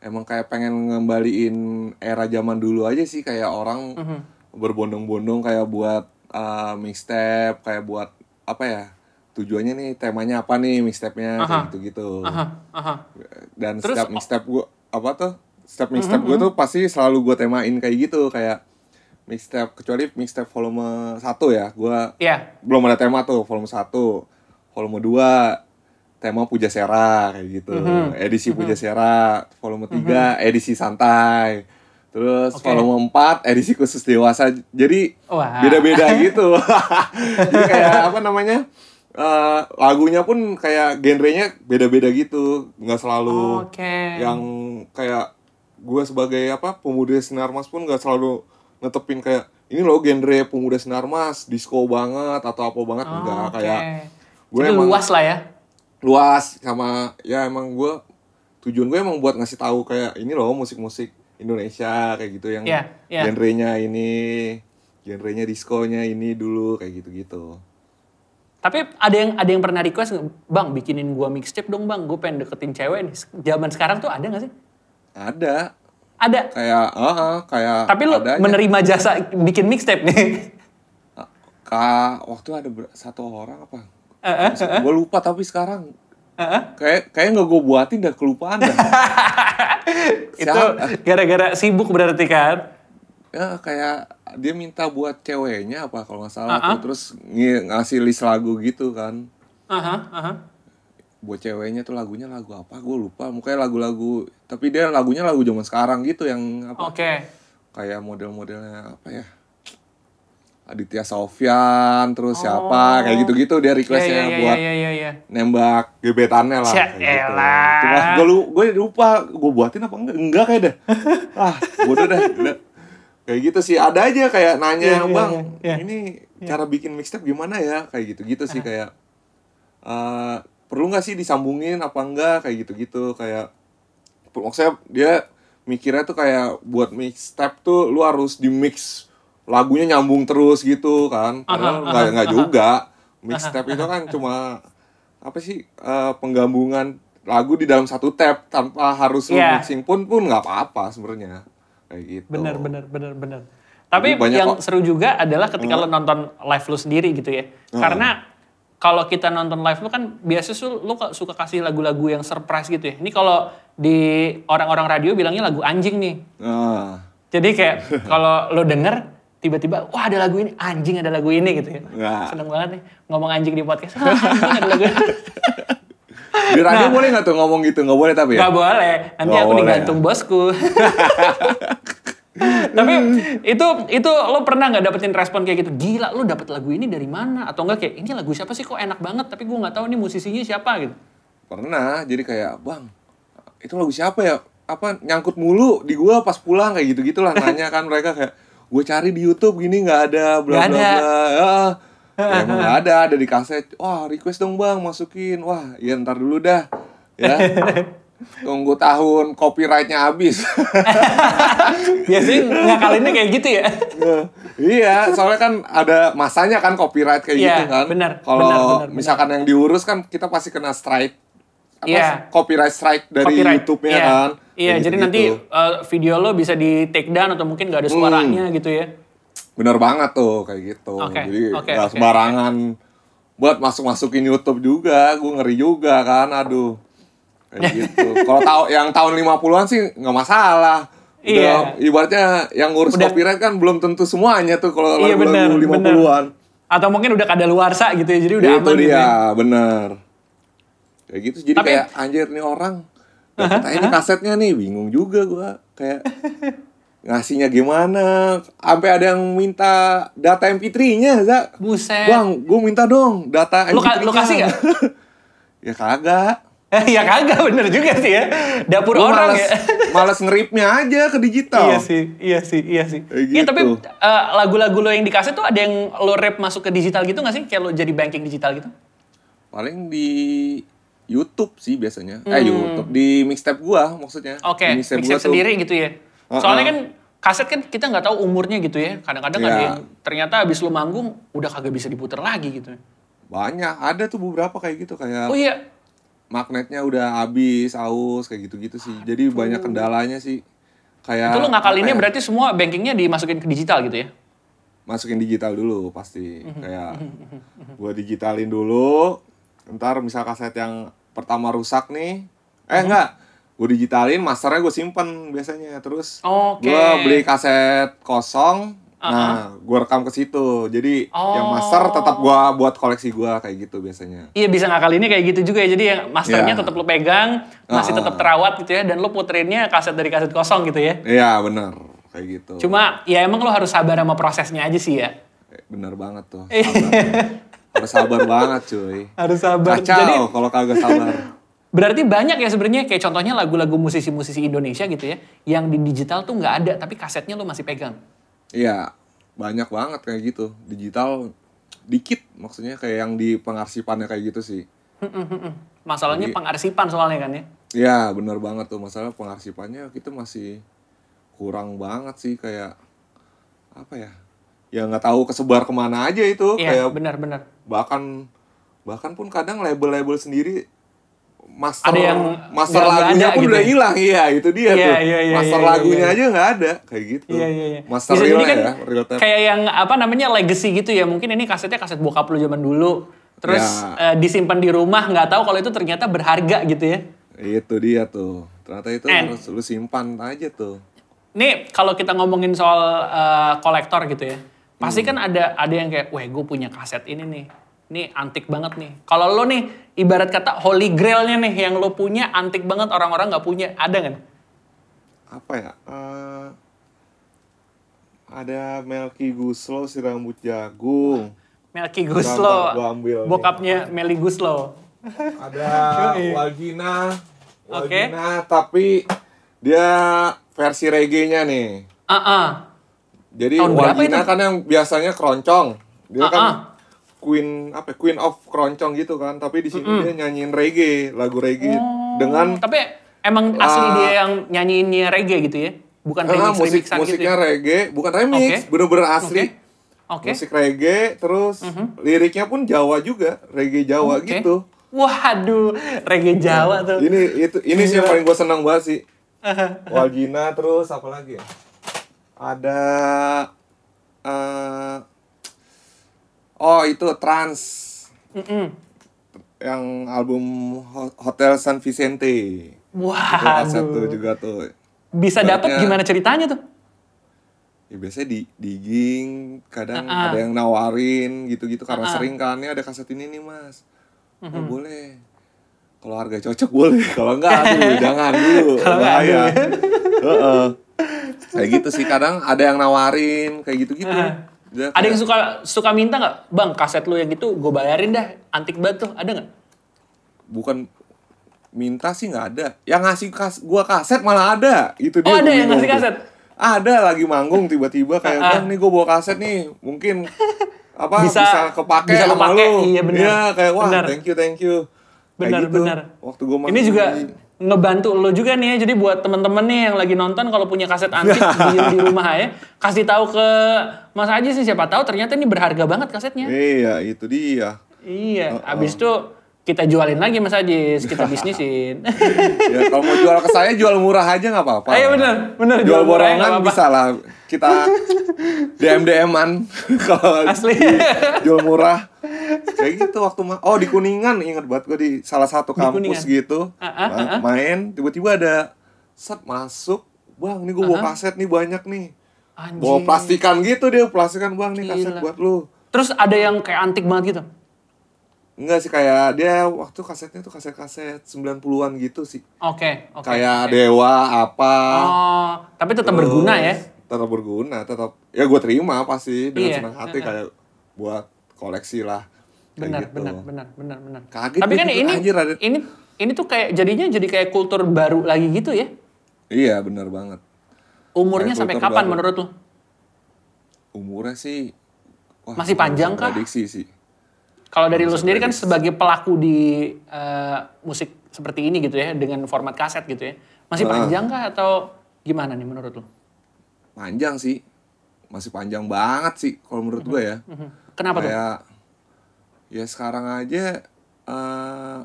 B: emang kayak pengen ngembaliin era zaman dulu aja sih kayak orang
A: Mhm.
B: berbondong-bondong kayak buat uh, mixtape, kayak buat apa ya? Tujuannya nih temanya apa nih mixtape-nya.
A: Aha, aha.
B: Dan
A: Terus,
B: setiap mixtape gua apa tuh? Setiap mixtape gua tuh pasti selalu gua temain kayak gitu kayak mixtape kecuali mixtape volume 1 ya. Gua
A: Iya.
B: belum ada tema tuh volume 1 volume 2 tema Puja Sera kayak gitu
A: Mhm.
B: edisi Puja Sera volume 3 edisi santai terus
A: Oke.
B: volume 4 edisi khusus dewasa jadi beda-beda gitu jadi kayak apa namanya eh, lagunya pun kayak genrenya beda-beda gitu nggak selalu
A: Oke.
B: yang kayak gue sebagai apa pemuda sinar mas pun nggak selalu netepin kayak ini loh genre pemuda sinar mas disco banget atau apa banget enggak
A: Oh, Oke.
B: kayak gue emang
A: luas lah ya.
B: Luas sama ya emang gue tujuan gue emang buat ngasih tahu kayak ini loh musik-musik Indonesia kayak gitu yang
A: Iya, iya.
B: genrenya ini genrenya diskonya ini dulu kayak gitu-gitu
A: Tapi ada yang ada yang pernah request, bang bikinin gua mixtape dong bang, gue pengen deketin cewek nih. Zaman sekarang tuh ada gak sih?
B: ada
A: Ada.
B: kayak ah ah, kayak
A: Tapi lu
B: ada aja.
A: menerima jasa bikin mixtape nih.
B: Ka, waktu ada satu orang apa
A: Eh,
B: gue lupa tapi sekarang
A: Heeh.
B: kayak kayak nggak gue buatin dah kelupaan dah
A: Itu gara-gara sibuk berarti kan?
B: ya kayak dia minta buat ceweknya apa kalau nggak salah
A: Ah, ah.
B: tuh. terus ng- ngasih list lagu gitu kan
A: Aha, aha.
B: buat ceweknya tuh lagunya lagu apa gue lupa mukanya lagu-lagu tapi dia lagunya lagu zaman sekarang gitu yang apa
A: Oke.
B: kayak model-modelnya apa ya Aditya Sofyan terus
A: Oh.
B: siapa kayak gitu-gitu dia requestnya
A: Iya, iya,
B: buat
A: iya, iya, iya.
B: nembak gebetannya lah kayak gitu. Cuma gue lu gue lupa gue buatin apa enggak enggak kayak dah. ah, bodoh udah. Kayak gitu sih ada aja kayak nanya,
A: Iya, iya,
B: "Bang,
A: iya, iya.
B: ini cara bikin mixtape gimana ya?" kayak gitu-gitu sih kayak eh perlu nggak sih disambungin apa enggak kayak gitu-gitu kayak maksudnya dia mikirnya tuh kayak buat mixtape tuh lu harus di mix lagunya nyambung terus gitu kan padahal nggak nggak juga mixtape itu kan cuma apa sih eh, penggabungan lagu di dalam satu tab tanpa harus
A: Iya.
B: mixing pun pun nggak apa-apa sebenarnya kayak gitu
A: Bener, bener, bener, bener. Tapi
B: banyak
A: yang
B: kok.
A: seru juga adalah ketika lo nonton live lu sendiri gitu ya. Karena kalau kita nonton live lu kan biasa kok suka kasih lagu-lagu yang surprise gitu ya. Ini kalau di orang-orang radio bilangnya lagu anjing nih.
B: nah
A: Jadi kayak kalau lo denger tiba-tiba wah ada lagu ini anjing ada lagu ini gitu ya.
B: Nggak.
A: Seneng banget nih ngomong anjing di podcast. Ah, anjing ada lagu.
B: di radio boleh nggak tuh ngomong gitu nggak boleh tapi ya
A: Gak boleh. Nanti
B: Nggak
A: aku
B: boleh,
A: digantung bosku. Tapi itu itu lo pernah nggak dapetin respon kayak gitu? Gila, lo dapet lagu ini dari mana? Atau enggak kayak ini lagu siapa sih kok enak banget? Tapi gue nggak tahu ini musisinya siapa gitu.
B: pernah jadi kayak bang itu lagu siapa ya apa nyangkut mulu di gua pas pulang kayak gitu gitulah nanya kan mereka kayak gue cari di YouTube gini nggak ada bla
A: Nggak
B: bla bla. Ya, ya emang nggak ada ada di kaset. Wah request dong bang masukin. Wah ya ntar dulu dah. Ya. Tunggu tahun copyrightnya habis.
A: Biasanya ngakalinnya kayak gitu ya.
B: iya soalnya kan ada masanya kan copyright kayak
A: Iya,
B: gitu kan.
A: benar,
B: kalau misalkan yang diurus kan kita pasti kena strike. Apa
A: Iya.
B: copyright strike dari
A: Copyright.
B: YouTube-nya
A: Iya.
B: kan
A: Iya, jadi
B: gitu-gitu.
A: nanti uh, video lo bisa di take down atau mungkin nggak ada
B: Hmm.
A: suaranya gitu ya.
B: Bener banget tuh kayak gitu.
A: Oke,
B: Jadi
A: oke,
B: nggak
A: oke,
B: sembarangan buat masuk-masukin YouTube juga. Gue ngeri juga kan, aduh. Kayak gitu. Kalau tahu yang tahun 50-an sih nggak masalah. Udah,
A: Iya.
B: ibaratnya yang ngurus
A: Udah-
B: copyright kan belum tentu semuanya tuh kalau
A: Iya,
B: lagu-lagu
A: benar.
B: 50-an.
A: Atau mungkin udah kadaluarsa gitu ya, jadi udah
B: Itu
A: aman
B: dia,
A: gitu ya.
B: bener. Kayak gitu, jadi
A: Tapi-
B: kayak anjir nih orang. Aja nih kasetnya nih, bingung juga gua Kayak ngasihnya gimana. Sampai ada yang minta data MP3-nya, Za.
A: Buset.
B: Bang, gue minta dong data
A: Lu ka-
B: MP3-nya.
A: lu kasih nggak?
B: ya kagak.
A: ya kagak bener juga sih ya. Dapur
B: Gua
A: orang
B: males,
A: ya.
B: males ngeripnya aja ke digital.
A: Iya sih, iya sih, iya sih. Iya
B: gitu.
A: tapi eh, lagu-lagu lo yang di kaset tuh ada yang lo rap masuk ke digital gitu gak sih? Kayak lo jadi banking digital gitu?
B: Paling di YouTube sih biasanya. Eh YouTube di mixtape gua maksudnya.
A: Hmm. Oke,
B: Di
A: mixtape
B: gua tuh-
A: sendiri gitu ya.
B: Uh-uh.
A: Soalnya kan kaset kan kita nggak tahu umurnya gitu ya. Kadang-kadang ada
B: Iya.
A: yang ternyata habis lo manggung udah kagak bisa diputer lagi gitu.
B: Banyak, ada tuh beberapa kayak gitu kayak
A: Oh iya,
B: magnetnya udah habis, aus kayak gitu-gitu sih. Jadi banyak kendalanya sih. Kayak
A: itu lo ngakalinnya
B: ya,
A: berarti semua bankingnya dimasukin ke digital gitu ya?
B: masukin digital dulu pasti.
A: Mhm.
B: Kayak gua digitalin dulu. Ntar misal kaset yang pertama rusak nih. Eh enggak, gue digitalin, masternya gue simpen biasanya. Terus
A: Oke.
B: gue beli kaset kosong. Nah, gue rekam ke situ. Jadi yang master
A: Oh.
B: tetap gue buat koleksi gue kayak gitu biasanya.
A: Iya bisa ngakalinnya kayak gitu juga ya. Jadi yang masternya
B: Iya.
A: tetap lo pegang, masih
B: Uh-uh.
A: tetap terawat gitu ya. Dan lo puterinnya kaset dari kaset kosong gitu ya.
B: Iya bener, kayak gitu.
A: Cuma ya emang lo harus sabar sama prosesnya aja sih ya.
B: Eh, Bener banget tuh. Harus sabar banget cuy.
A: Harus sabar.
B: Kacau
A: Jadi
B: kalau kagak sabar.
A: berarti banyak ya sebenarnya kayak contohnya lagu-lagu musisi-musisi Indonesia gitu ya. Yang di digital tuh nggak ada tapi kasetnya lo masih pegang.
B: Iya, banyak banget kayak gitu. Digital dikit maksudnya kayak yang di pengarsipannya kayak gitu sih.
A: Masalahnya pengarsipan soalnya kan ya.
B: Iya, bener banget tuh masalah pengarsipannya kita masih kurang banget sih kayak apa ya? Ya nggak tahu kesebar ke mana aja itu
A: Iya,
B: kayak
A: benar-benar.
B: bahkan bahkan pun kadang label-label sendiri master
A: Ada yang
B: master
A: nggak
B: lagunya
A: ada
B: pun
A: gitu
B: udah
A: ya?
B: hilang iya itu dia
A: Iya,
B: tuh
A: iya, iya,
B: master
A: iya,
B: lagunya aja nggak ada kayak gitu
A: iya.
B: master
A: Bisa kan
B: ya real tape
A: kayak yang apa namanya legacy gitu ya. Mungkin ini kasetnya kaset bokap lu zaman dulu. Terus
B: Ya.
A: eh, disimpan di rumah, nggak tahu kalau itu ternyata berharga gitu ya.
B: itu dia tuh ternyata itu
A: And-
B: harus lu simpan aja tuh
A: Nih kalau kita ngomongin soal eh, kolektor gitu ya, pasti
B: Hmm.
A: kan ada ada yang kayak, wah gue punya kaset ini nih, ini antik banget nih. Kalau lo nih ibarat kata holy grailnya nih yang lo punya antik banget orang-orang nggak punya, ada kan?
B: apa ya Eh, ada Melky Guslo si rambut jagung
A: Melky Guslo, bokapnya Meli Guslo.
B: ada Wagina
A: Oke.
B: Wagina tapi dia versi reggae-nya nih
A: Ah ah.
B: Jadi
A: Tahun berapa
B: Wagina
A: itu?
B: kan yang biasanya keroncong. Dia
A: Ah,
B: kan
A: ah.
B: queen apa ya, queen of keroncong gitu kan, tapi di sini dia nyanyiin reggae, lagu reggae dengan
A: Tapi emang asli
B: Ah.
A: dia yang nyanyiinnya reggae gitu ya? Bukan remix
B: musik
A: remixan gitu
B: musiknya
A: ya?
B: reggae, bukan remix,
A: Oke.
B: bener-bener asli.
A: Oke. Oke. Mhm.
B: Musik reggae, terus liriknya pun Jawa juga, reggae Jawa
A: Oke.
B: gitu.
A: Waduh, reggae Jawa tuh.
B: Ini itu ini sih yang paling gue senang banget sih. Wagina terus apa lagi ya? Ada eh Oh, itu Trans
A: Mm-mm.
B: yang album Ho- Hotel San Vicente. Tuh
A: Waduh.
B: juga tuh.
A: Bisa dapat gimana ceritanya tuh?
B: Ya biasanya di digging, kadang
A: Ah, ah.
B: ada yang nawarin gitu-gitu karena
A: Ah, ah.
B: sering kan ini ada kaset ini nih, Mas. Oh,
A: Mhm.
B: boleh. Kalau harga cocok boleh, kalau enggak aduh jangan dulu.
A: Kalau enggak,
B: bahaya.
A: aduh.
B: Heeh. Kayak gitu sih kadang ada yang nawarin kayak gitu-gitu. Dia
A: Ada yang
B: kayak-
A: suka suka minta nggak, bang kaset lu yang gitu gue bayarin dah, antik banget tuh, ada nggak?
B: bukan minta sih nggak ada. Yang ngasih kas gua kaset malah ada. Itu dia.
A: Oh, ada yang ngasih kaset?
B: Ada lagi manggung tiba-tiba kayak bang nih gue bawa kaset nih mungkin apa
A: Bisa-
B: bisa, kepake
A: bisa
B: sama
A: kepake,
B: lu.
A: iya benar.
B: Iya kayak wah
A: Benar.
B: thank you thank you.
A: Benar
B: gitu.
A: benar.
B: Waktu gue
A: Ini juga ngebantu lo juga nih ya. Jadi buat temen-temen nih yang lagi nonton kalau punya kaset antik di, di rumah ya, kasih tahu ke Mas Aji sih siapa tahu ternyata ini berharga banget kasetnya.
B: Iya itu dia.
A: Iya, abis itu kita jualin lagi Mas Ajis, kita bisnisin.
B: ya kalau mau jual ke saya jual murah aja nggak apa-apa.
A: Ayo bener, bener
B: Jual
A: jual
B: borongan bisa lah. Kita DM DM-an kalau
A: Asli.
B: jual murah. Kayak gitu waktu ma- oh di Kuningan inget banget gue di salah satu kampus gitu
A: Ah, ah,
B: Ma-
A: ah, ah.
B: main tiba-tiba ada set masuk bang ini gue bawa kaset nih banyak nih
A: Anjing.
B: bawa plastikan gitu dia plastikan bang nih kaset buat lu
A: Terus ada yang kayak antik banget gitu.
B: enggak sih kayak dia waktu kasetnya tuh kaset-kaset 90-an gitu sih
A: Oke, oke.
B: kayak
A: oke.
B: Dewa apa
A: Oh, tapi tetap
B: Terus,
A: berguna ya.
B: tetap berguna tetap ya gue terima pasti dengan
A: Iya.
B: senang hati kayak buat koleksi lah
A: Benar,
B: gitu.
A: benar, benar, benar, benar.
B: Kaget
A: Tapi
B: gua
A: kan ini
B: anjir, ada-
A: ini ini tuh kayak jadinya jadi kayak kultur baru lagi gitu ya.
B: iya benar banget
A: Umurnya
B: Kayak
A: sampai kapan
B: baru.
A: menurut lu?
B: umurnya sih wah,
A: Masih panjang kah?
B: prediksi sih
A: Kalau dari lu sendiri kan sebagai pelaku di eh, musik seperti ini gitu ya dengan format kaset gitu ya. Masih
B: Ah.
A: panjang kah atau gimana nih menurut lu?
B: panjang sih masih panjang banget sih kalau menurut gue ya
A: Mhm. Kenapa tuh?
B: Kayak ya sekarang aja eh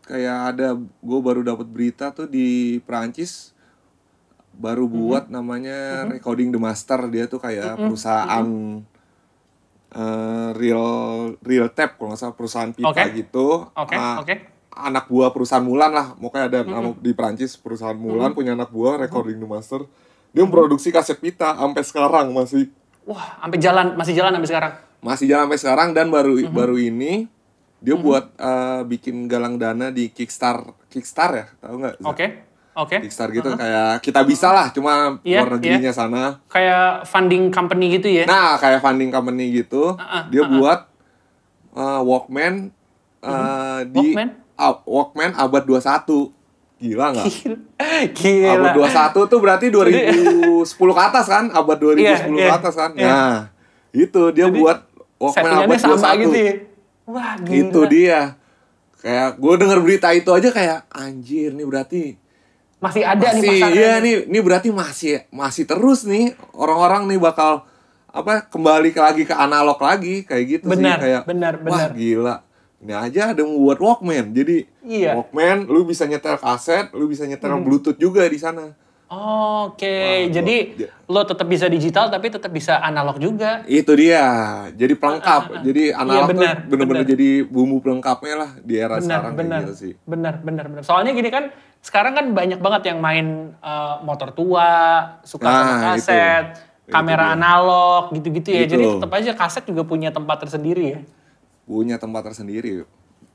B: kayak ada gue baru dapat berita tuh di Prancis baru
A: Mhm.
B: buat namanya Recording the Master. Dia tuh kayak perusahaan eh, real real tap kalau nggak salah perusahaan pita
A: Oke.
B: gitu.
A: Oke,
B: Ah,
A: oke.
B: anak buah perusahaan Mulan lah. Pokoknya ada nama di Prancis perusahaan Mulan punya anak buah Recording the Master. Dia memproduksi kaset pita sampai sekarang masih.
A: Wah, sampai jalan masih jalan sampai sekarang.
B: Masih jalan sampai sekarang dan baru
A: Mhm.
B: baru ini dia buat eh, bikin galang dana di Kickstar Kickstar ya tahu nggak?
A: Oke. Oke.
B: Kickstar gitu kayak kita bisa lah cuma
A: Iya,
B: luar negerinya sana
A: Kayak funding company gitu ya.
B: nah kayak funding company gitu
A: Ah, ah,
B: dia buat eh, Walkman eh, di
A: Mhm. Walkman?
B: ah, Walkman abad 21 Gila nggak?
A: Gila.
B: Abad 21 tuh berarti 2010 ke atas kan? Abad 2010
A: Iya,
B: ke
A: iya,
B: atas kan?
A: iya.
B: Nah, itu dia buat Walkman
A: sama
B: 21.
A: gitu ya. Wah, gila.
B: Itu dia. Kayak gue denger berita itu aja kayak anjir nih berarti
A: Masih ada nih
B: masih
A: pasarnya.
B: iya nih nih berarti masih masih terus nih orang-orang nih bakal apa kembali ke lagi ke analog lagi kayak gitu
A: Benar,
B: sih kayak
A: benar,
B: wah
A: benar.
B: gila ini aja ada yang buat Walkman jadi
A: Iya. Hmm.
B: Walkman lu bisa nyetel kaset lu bisa nyetel Bluetooth juga di sana
A: Oke, jadi
B: dia-
A: lo tetap bisa digital tapi tetap bisa analog juga.
B: itu dia jadi pelengkap jadi analog
A: Iya, benar,
B: tuh bener-bener jadi bumbu pelengkapnya lah di era
A: Benar,
B: sekarang kayak gitu sih
A: Benar, benar, benar. Soalnya gini kan, sekarang kan banyak banget yang main eh, motor tua, suka sama
B: Nah, itu.
A: kaset,
B: Itu
A: kamera
B: dia.
A: analog, gitu-gitu ya.
B: Gitu.
A: Jadi tetap aja kaset juga punya tempat tersendiri ya.
B: punya tempat tersendiri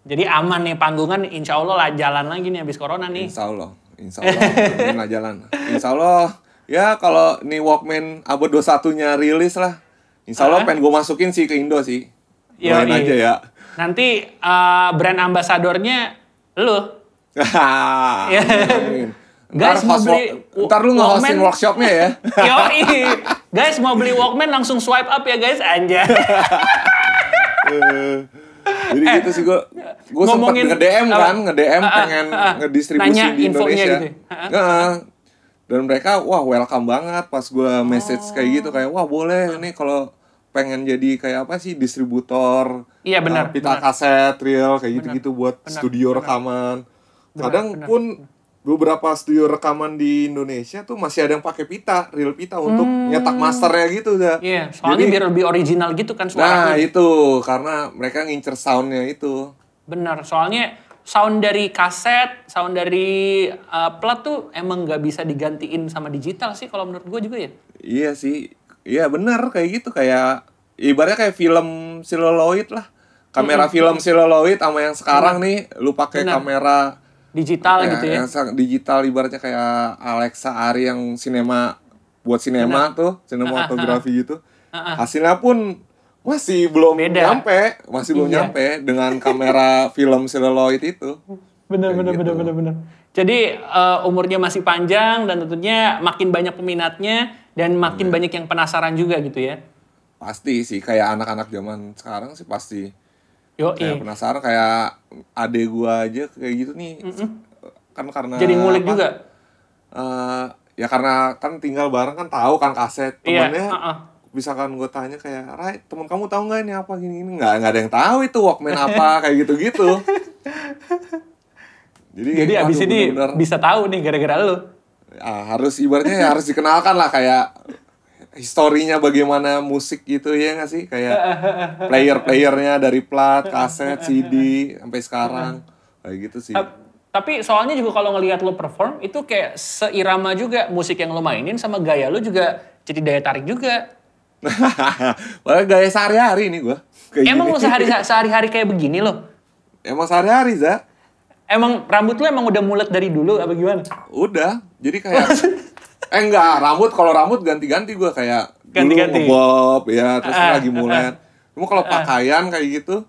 A: Jadi aman nih panggungan, insya Allah lah jalan lagi nih habis corona nih.
B: Insya Allah, Insya Allah, amin lah jalan. Insya Allah, ya kalau nih Walkman abad 21-nya rilis lah, Insya Allah pengen gue masukin sih ke Indo sih. Doain aja ya.
A: Nanti eh, brand ambasadornya lo. Iya. Guys,
B: Ntar,
A: mau beli
B: ntar lu nge-hostin
A: Walkman?
B: workshopnya ya.
A: Yoi. guys mau beli Walkman langsung swipe up ya guys, anjay.
B: Eh, Jadi gitu sih gue, gue
A: ngomongin
B: nge-DM kan, nge-DM
A: Ah, ah,
B: pengen
A: ah,
B: ngedistribusi di Indonesia.
A: gitu ya?
B: Nah, dan mereka wah welcome banget pas gue message kayak gitu kayak wah boleh nih kalau pengen jadi kayak apa sih distributor
A: Iya, benar,
B: uh, pita
A: benar.
B: kaset reel kayak gitu-gitu buat
A: benar,
B: studio
A: benar.
B: rekaman kadang
A: benar.
B: pun beberapa studio rekaman di Indonesia tuh masih ada yang pakai pita reel pita untuk nyetak masternya gitu
A: Hmm. Iya, soalnya
B: Jadi-
A: biar lebih original gitu kan
B: nah
A: suaranya.
B: itu karena mereka ngincer soundnya itu
A: Benar, soalnya sound dari kaset, sound dari uh, plat tuh emang nggak bisa digantiin sama digital sih kalau menurut gue juga ya.
B: Iya sih, iya benar kayak gitu kayak ibaratnya kayak film celluloid lah. Kamera film celluloid sama yang sekarang nih, lu pakai kamera
A: Digital gitu ya.
B: yang sang- digital ibaratnya kayak Alexa Ari yang sinema buat sinema tuh, sinematografi gitu. Hasilnya pun masih belum
A: Beda.
B: nyampe, masih belum
A: Iya.
B: nyampe dengan kamera film celluloid itu.
A: Benar,
B: Kayak
A: benar,
B: gitu.
A: benar, benar, benar. Jadi uh, umurnya masih panjang dan tentunya makin banyak peminatnya dan makin
B: Iya.
A: banyak yang penasaran juga gitu ya.
B: Pasti sih kayak anak-anak zaman sekarang sih pasti
A: Yo,
B: kayak penasaran kayak adek gua aja kayak gitu nih. Kan karena
A: Jadi ngulik
B: apa,
A: juga.
B: eh, ya karena kan tinggal bareng kan tahu kan kaset
A: Iya,
B: temennya.
A: uh-uh.
B: misalkan gue tanya kayak Rai temen kamu tahu nggak ini apa gini gini? Nggak nggak ada yang tahu itu Walkman apa kayak gitu gitu jadi
A: Jadi
B: waduh,
A: abis ini bisa tahu nih gara-gara lu.
B: ah, harus ibaratnya ya harus dikenalkan lah kayak historinya bagaimana musik gitu ya nggak sih kayak player-playernya dari plat, kaset, CD sampai sekarang kayak gitu sih.
A: Ta- Tapi soalnya juga kalau ngelihat lo perform itu kayak seirama juga musik yang lo mainin sama gaya lo juga jadi daya tarik juga.
B: Padahal gaya sehari-hari nih gua. Kayak
A: Emang
B: gini.
A: lo sehari sehari-hari kayak begini lo?
B: Emang sehari-hari, Za.
A: Emang rambut lo emang udah mulet dari dulu apa gimana?
B: Udah. Jadi kayak eh enggak, rambut kalau rambut ganti-ganti gua kayak
A: Ganti-ganti.
B: ngebob ya, terus
A: Ah,
B: lagi mulet. Cuma kalau pakaian kayak gitu,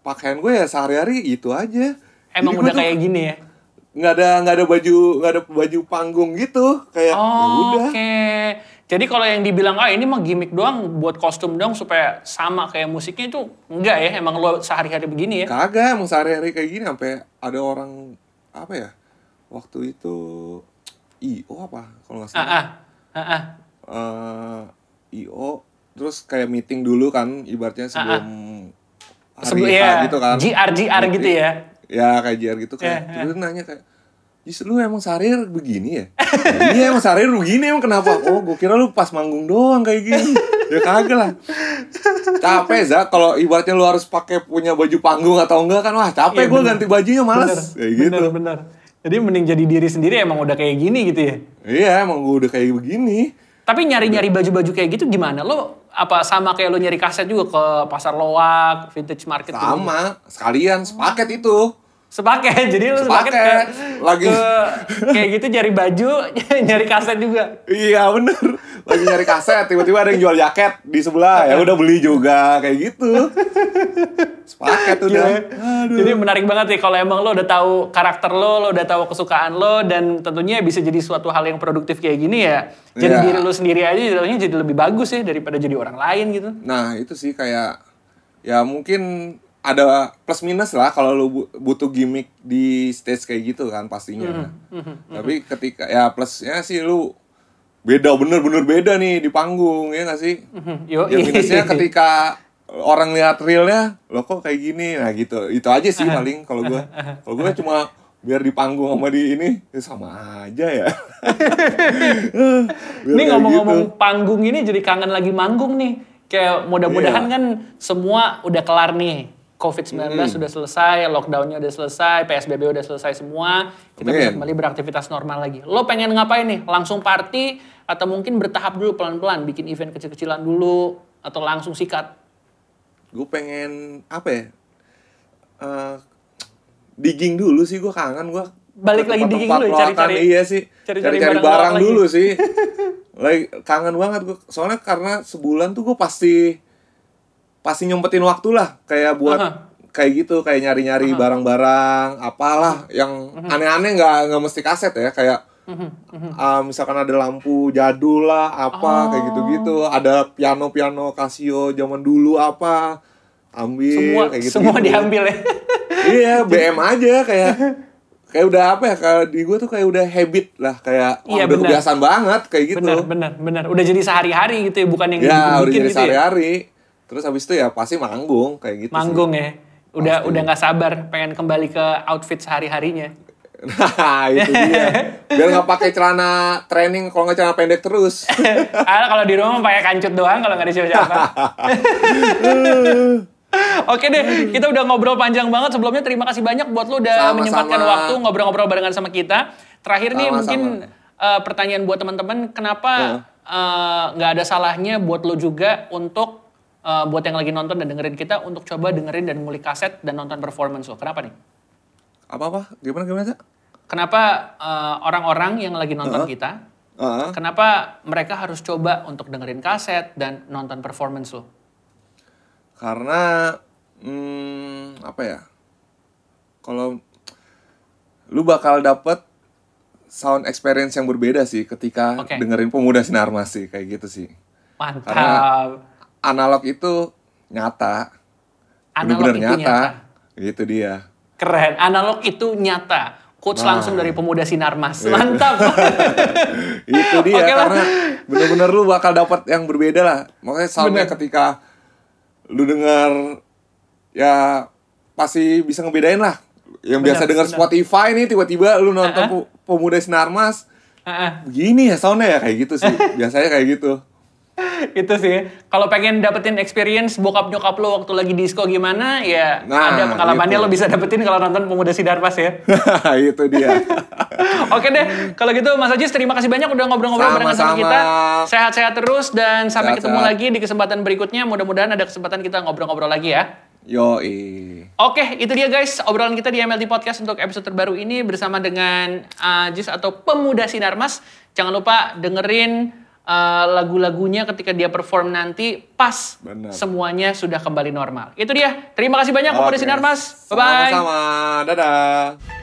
B: pakaian gue ya sehari-hari itu aja.
A: Emang
B: Jadi
A: udah kayak gini ya?
B: nggak ada nggak ada baju nggak ada baju panggung gitu kayak ya
A: Oh,
B: udah
A: Oke. Jadi kalau yang dibilang ah ini mah gimmick doang buat kostum doang supaya sama kayak musiknya itu enggak ya? Emang lo sehari-hari begini ya?
B: kagak emang sehari-hari kayak gini sampai ada orang apa ya waktu itu io apa kalau nggak
A: Ah
B: salah
A: ah. Ah ah.
B: eh, io terus kayak meeting dulu kan ibaratnya sebelum hari
A: Sebelum
B: H
A: ya,
B: gitu kan
A: GR GR gitu ya.
B: ya kayak JR gitu kayak
A: Ya,
B: terus nanya kayak Jis lu emang sehari begini ya? iya emang sehari begini emang kenapa? Oh gue kira lu pas manggung doang kayak gini Ya kagak lah Capek Za kalau ibaratnya lu harus pakai punya baju panggung atau enggak kan Wah capek
A: Iya,
B: gue
A: bener.
B: ganti bajunya
A: Bener,
B: males Kayak gitu
A: bener, bener. Jadi mending jadi diri sendiri emang udah kayak gini gitu ya.
B: Iya emang gue udah kayak begini
A: Tapi nyari-nyari baju-baju kayak gitu gimana? Lo apa sama kayak lo nyari kaset juga ke pasar loak, vintage market gitu?
B: Sama sekalian sepaket itu
A: Sepaket, jadi lo sepaket, ke.
B: Lagi.
A: ke kayak gitu nyari baju, nyari kaset juga.
B: Iya bener lagi nyari kaset tiba-tiba ada yang jual jaket di sebelah ya udah beli juga kayak gitu sepaket udah
A: Aduh. jadi menarik banget nih kalau emang lo udah tahu karakter lo lo udah tahu kesukaan lo dan tentunya bisa jadi suatu hal yang produktif kayak gini ya jadi
B: Iya.
A: diri lo sendiri aja jadinya jadi lebih bagus ya daripada jadi orang lain gitu
B: nah itu sih kayak ya mungkin ada plus minus lah kalau lu bu- butuh gimmick di stage kayak gitu kan pastinya. Tapi ketika ya plusnya sih lu beda bener-bener beda nih di panggung ya gak sih?
A: Yo
B: ya minusnya ketika orang lihat realnya lo kok kayak gini? Nah gitu. Itu aja sih paling kalau gue kalau gue cuma biar di panggung sama di ini ya sama aja ya.
A: Ini ngomong-ngomong
B: gitu.
A: panggung ini jadi kangen lagi manggung nih. Kayak mudah-mudahan
B: Iya.
A: kan semua udah kelar nih. COVID-19 sudah selesai, lockdownnya udah selesai, PSBB udah selesai semua. Kita bisa kembali beraktivitas normal lagi. Lo pengen ngapain nih? Langsung party atau mungkin bertahap dulu pelan-pelan, bikin event kecil-kecilan dulu atau langsung sikat?
B: gue pengen apa ya Eh, digging dulu sih gue kangen gue
A: Balik lagi digging dulu cari-cari-
B: iya sih
A: cari-cari barang
B: barang,
A: lagi.
B: dulu sih lagi kangen banget gue soalnya karena sebulan tuh gue pasti pasti nyempetin waktu lah kayak buat
A: Aha.
B: kayak gitu kayak nyari-nyari barang-barang apalah yang
A: Mhm.
B: aneh-aneh nggak nggak mesti kaset ya kayak ah, misalkan ada lampu jadul lah apa kayak
A: Oh.
B: gitu-gitu ada piano-piano Casio zaman dulu apa ambil
A: Semua
B: kayak gitu
A: semua diambil ya.
B: iya BM aja kayak kayak udah apa ya kalau di gue tuh kayak udah habit lah kayak
A: Iya,
B: udah
A: benar.
B: kebiasaan banget kayak gitu
A: bener, bener, bener. Udah jadi sehari-hari gitu ya, bukan yang
B: ya udah jadi
A: gitu ya.
B: Terus habis itu ya pasti manggung kayak gitu sih.
A: Manggung ya. Udah
B: Pasti.
A: udah nggak sabar pengen kembali ke outfit sehari-harinya.
B: nah itu dia biar nggak pakai celana training kalau nggak celana pendek terus
A: ah, kalau di rumah pakai kancut doang kalau nggak ada siapa-siapa. Oke deh, kita udah ngobrol panjang banget. Sebelumnya terima kasih banyak buat lu udah
B: Sama-sama.
A: menyempatkan waktu ngobrol-ngobrol barengan sama kita. Terakhir nih
B: Sama-sama.
A: mungkin eh, pertanyaan buat teman-teman, kenapa eh, nggak ada salahnya buat lu juga untuk eh, buat yang lagi nonton dan dengerin kita untuk coba dengerin dan ngulik kaset dan nonton performance lo. Kenapa nih?
B: apa apa gimana gimana Cak?
A: Kenapa eh, orang-orang yang lagi nonton
B: Heeh.
A: kita,
B: Ah,
A: kenapa mereka harus coba untuk dengerin kaset dan nonton performance lo?
B: karena hmm, apa ya kalau lu bakal dapet sound experience yang berbeda sih ketika
A: Oke.
B: dengerin pemuda sinar mas sih kayak gitu sih
A: Mantap.
B: Karena- analog itu nyata
A: Analog
B: bener-bener
A: itu nyata.
B: gitu dia
A: Keren. Analog itu nyata. Quotes
B: Nah.
A: langsung dari pemuda sinar mas. Mantap.
B: itu dia
A: Oke lah.
B: karena bener-bener lu bakal dapat yang berbeda lah makanya soundnya ketika lu denger ya pasti bisa ngebedain lah yang biasa
A: Benar,
B: denger
A: benar.
B: Spotify nih tiba-tiba lu nonton
A: Uh-uh.
B: Pe- pemuda sinar mas
A: Heeh.
B: begini ya soundnya ya kayak gitu sih biasanya kayak gitu
A: itu sih. Kalau pengen dapetin experience bokap nyokap lo waktu lagi disco gimana, ya
B: Nah,
A: ada pengalamannya
B: gitu.
A: lo bisa dapetin kalau nonton pemuda sinar mas ya.
B: itu dia
A: Oke deh, kalau gitu Mas Ajis terima kasih banyak udah ngobrol-ngobrol barengan sama kita. Sehat-sehat terus dan sampai ketemu
B: Sehat-sehat.
A: lagi di kesempatan berikutnya. Mudah-mudahan ada kesempatan kita ngobrol-ngobrol lagi ya.
B: Yoi.
A: Oke, itu dia guys obrolan kita di MLT Podcast untuk episode terbaru ini bersama dengan Ajis atau Pemuda Sinar Mas. Jangan lupa dengerin uh, lagu-lagunya ketika dia perform nanti pas
B: Benar.
A: semuanya sudah kembali normal. Itu dia. Terima kasih banyak Pemuda
B: Oke.
A: Sinar Mas. Bye-bye.
B: Sama-sama. Dadah.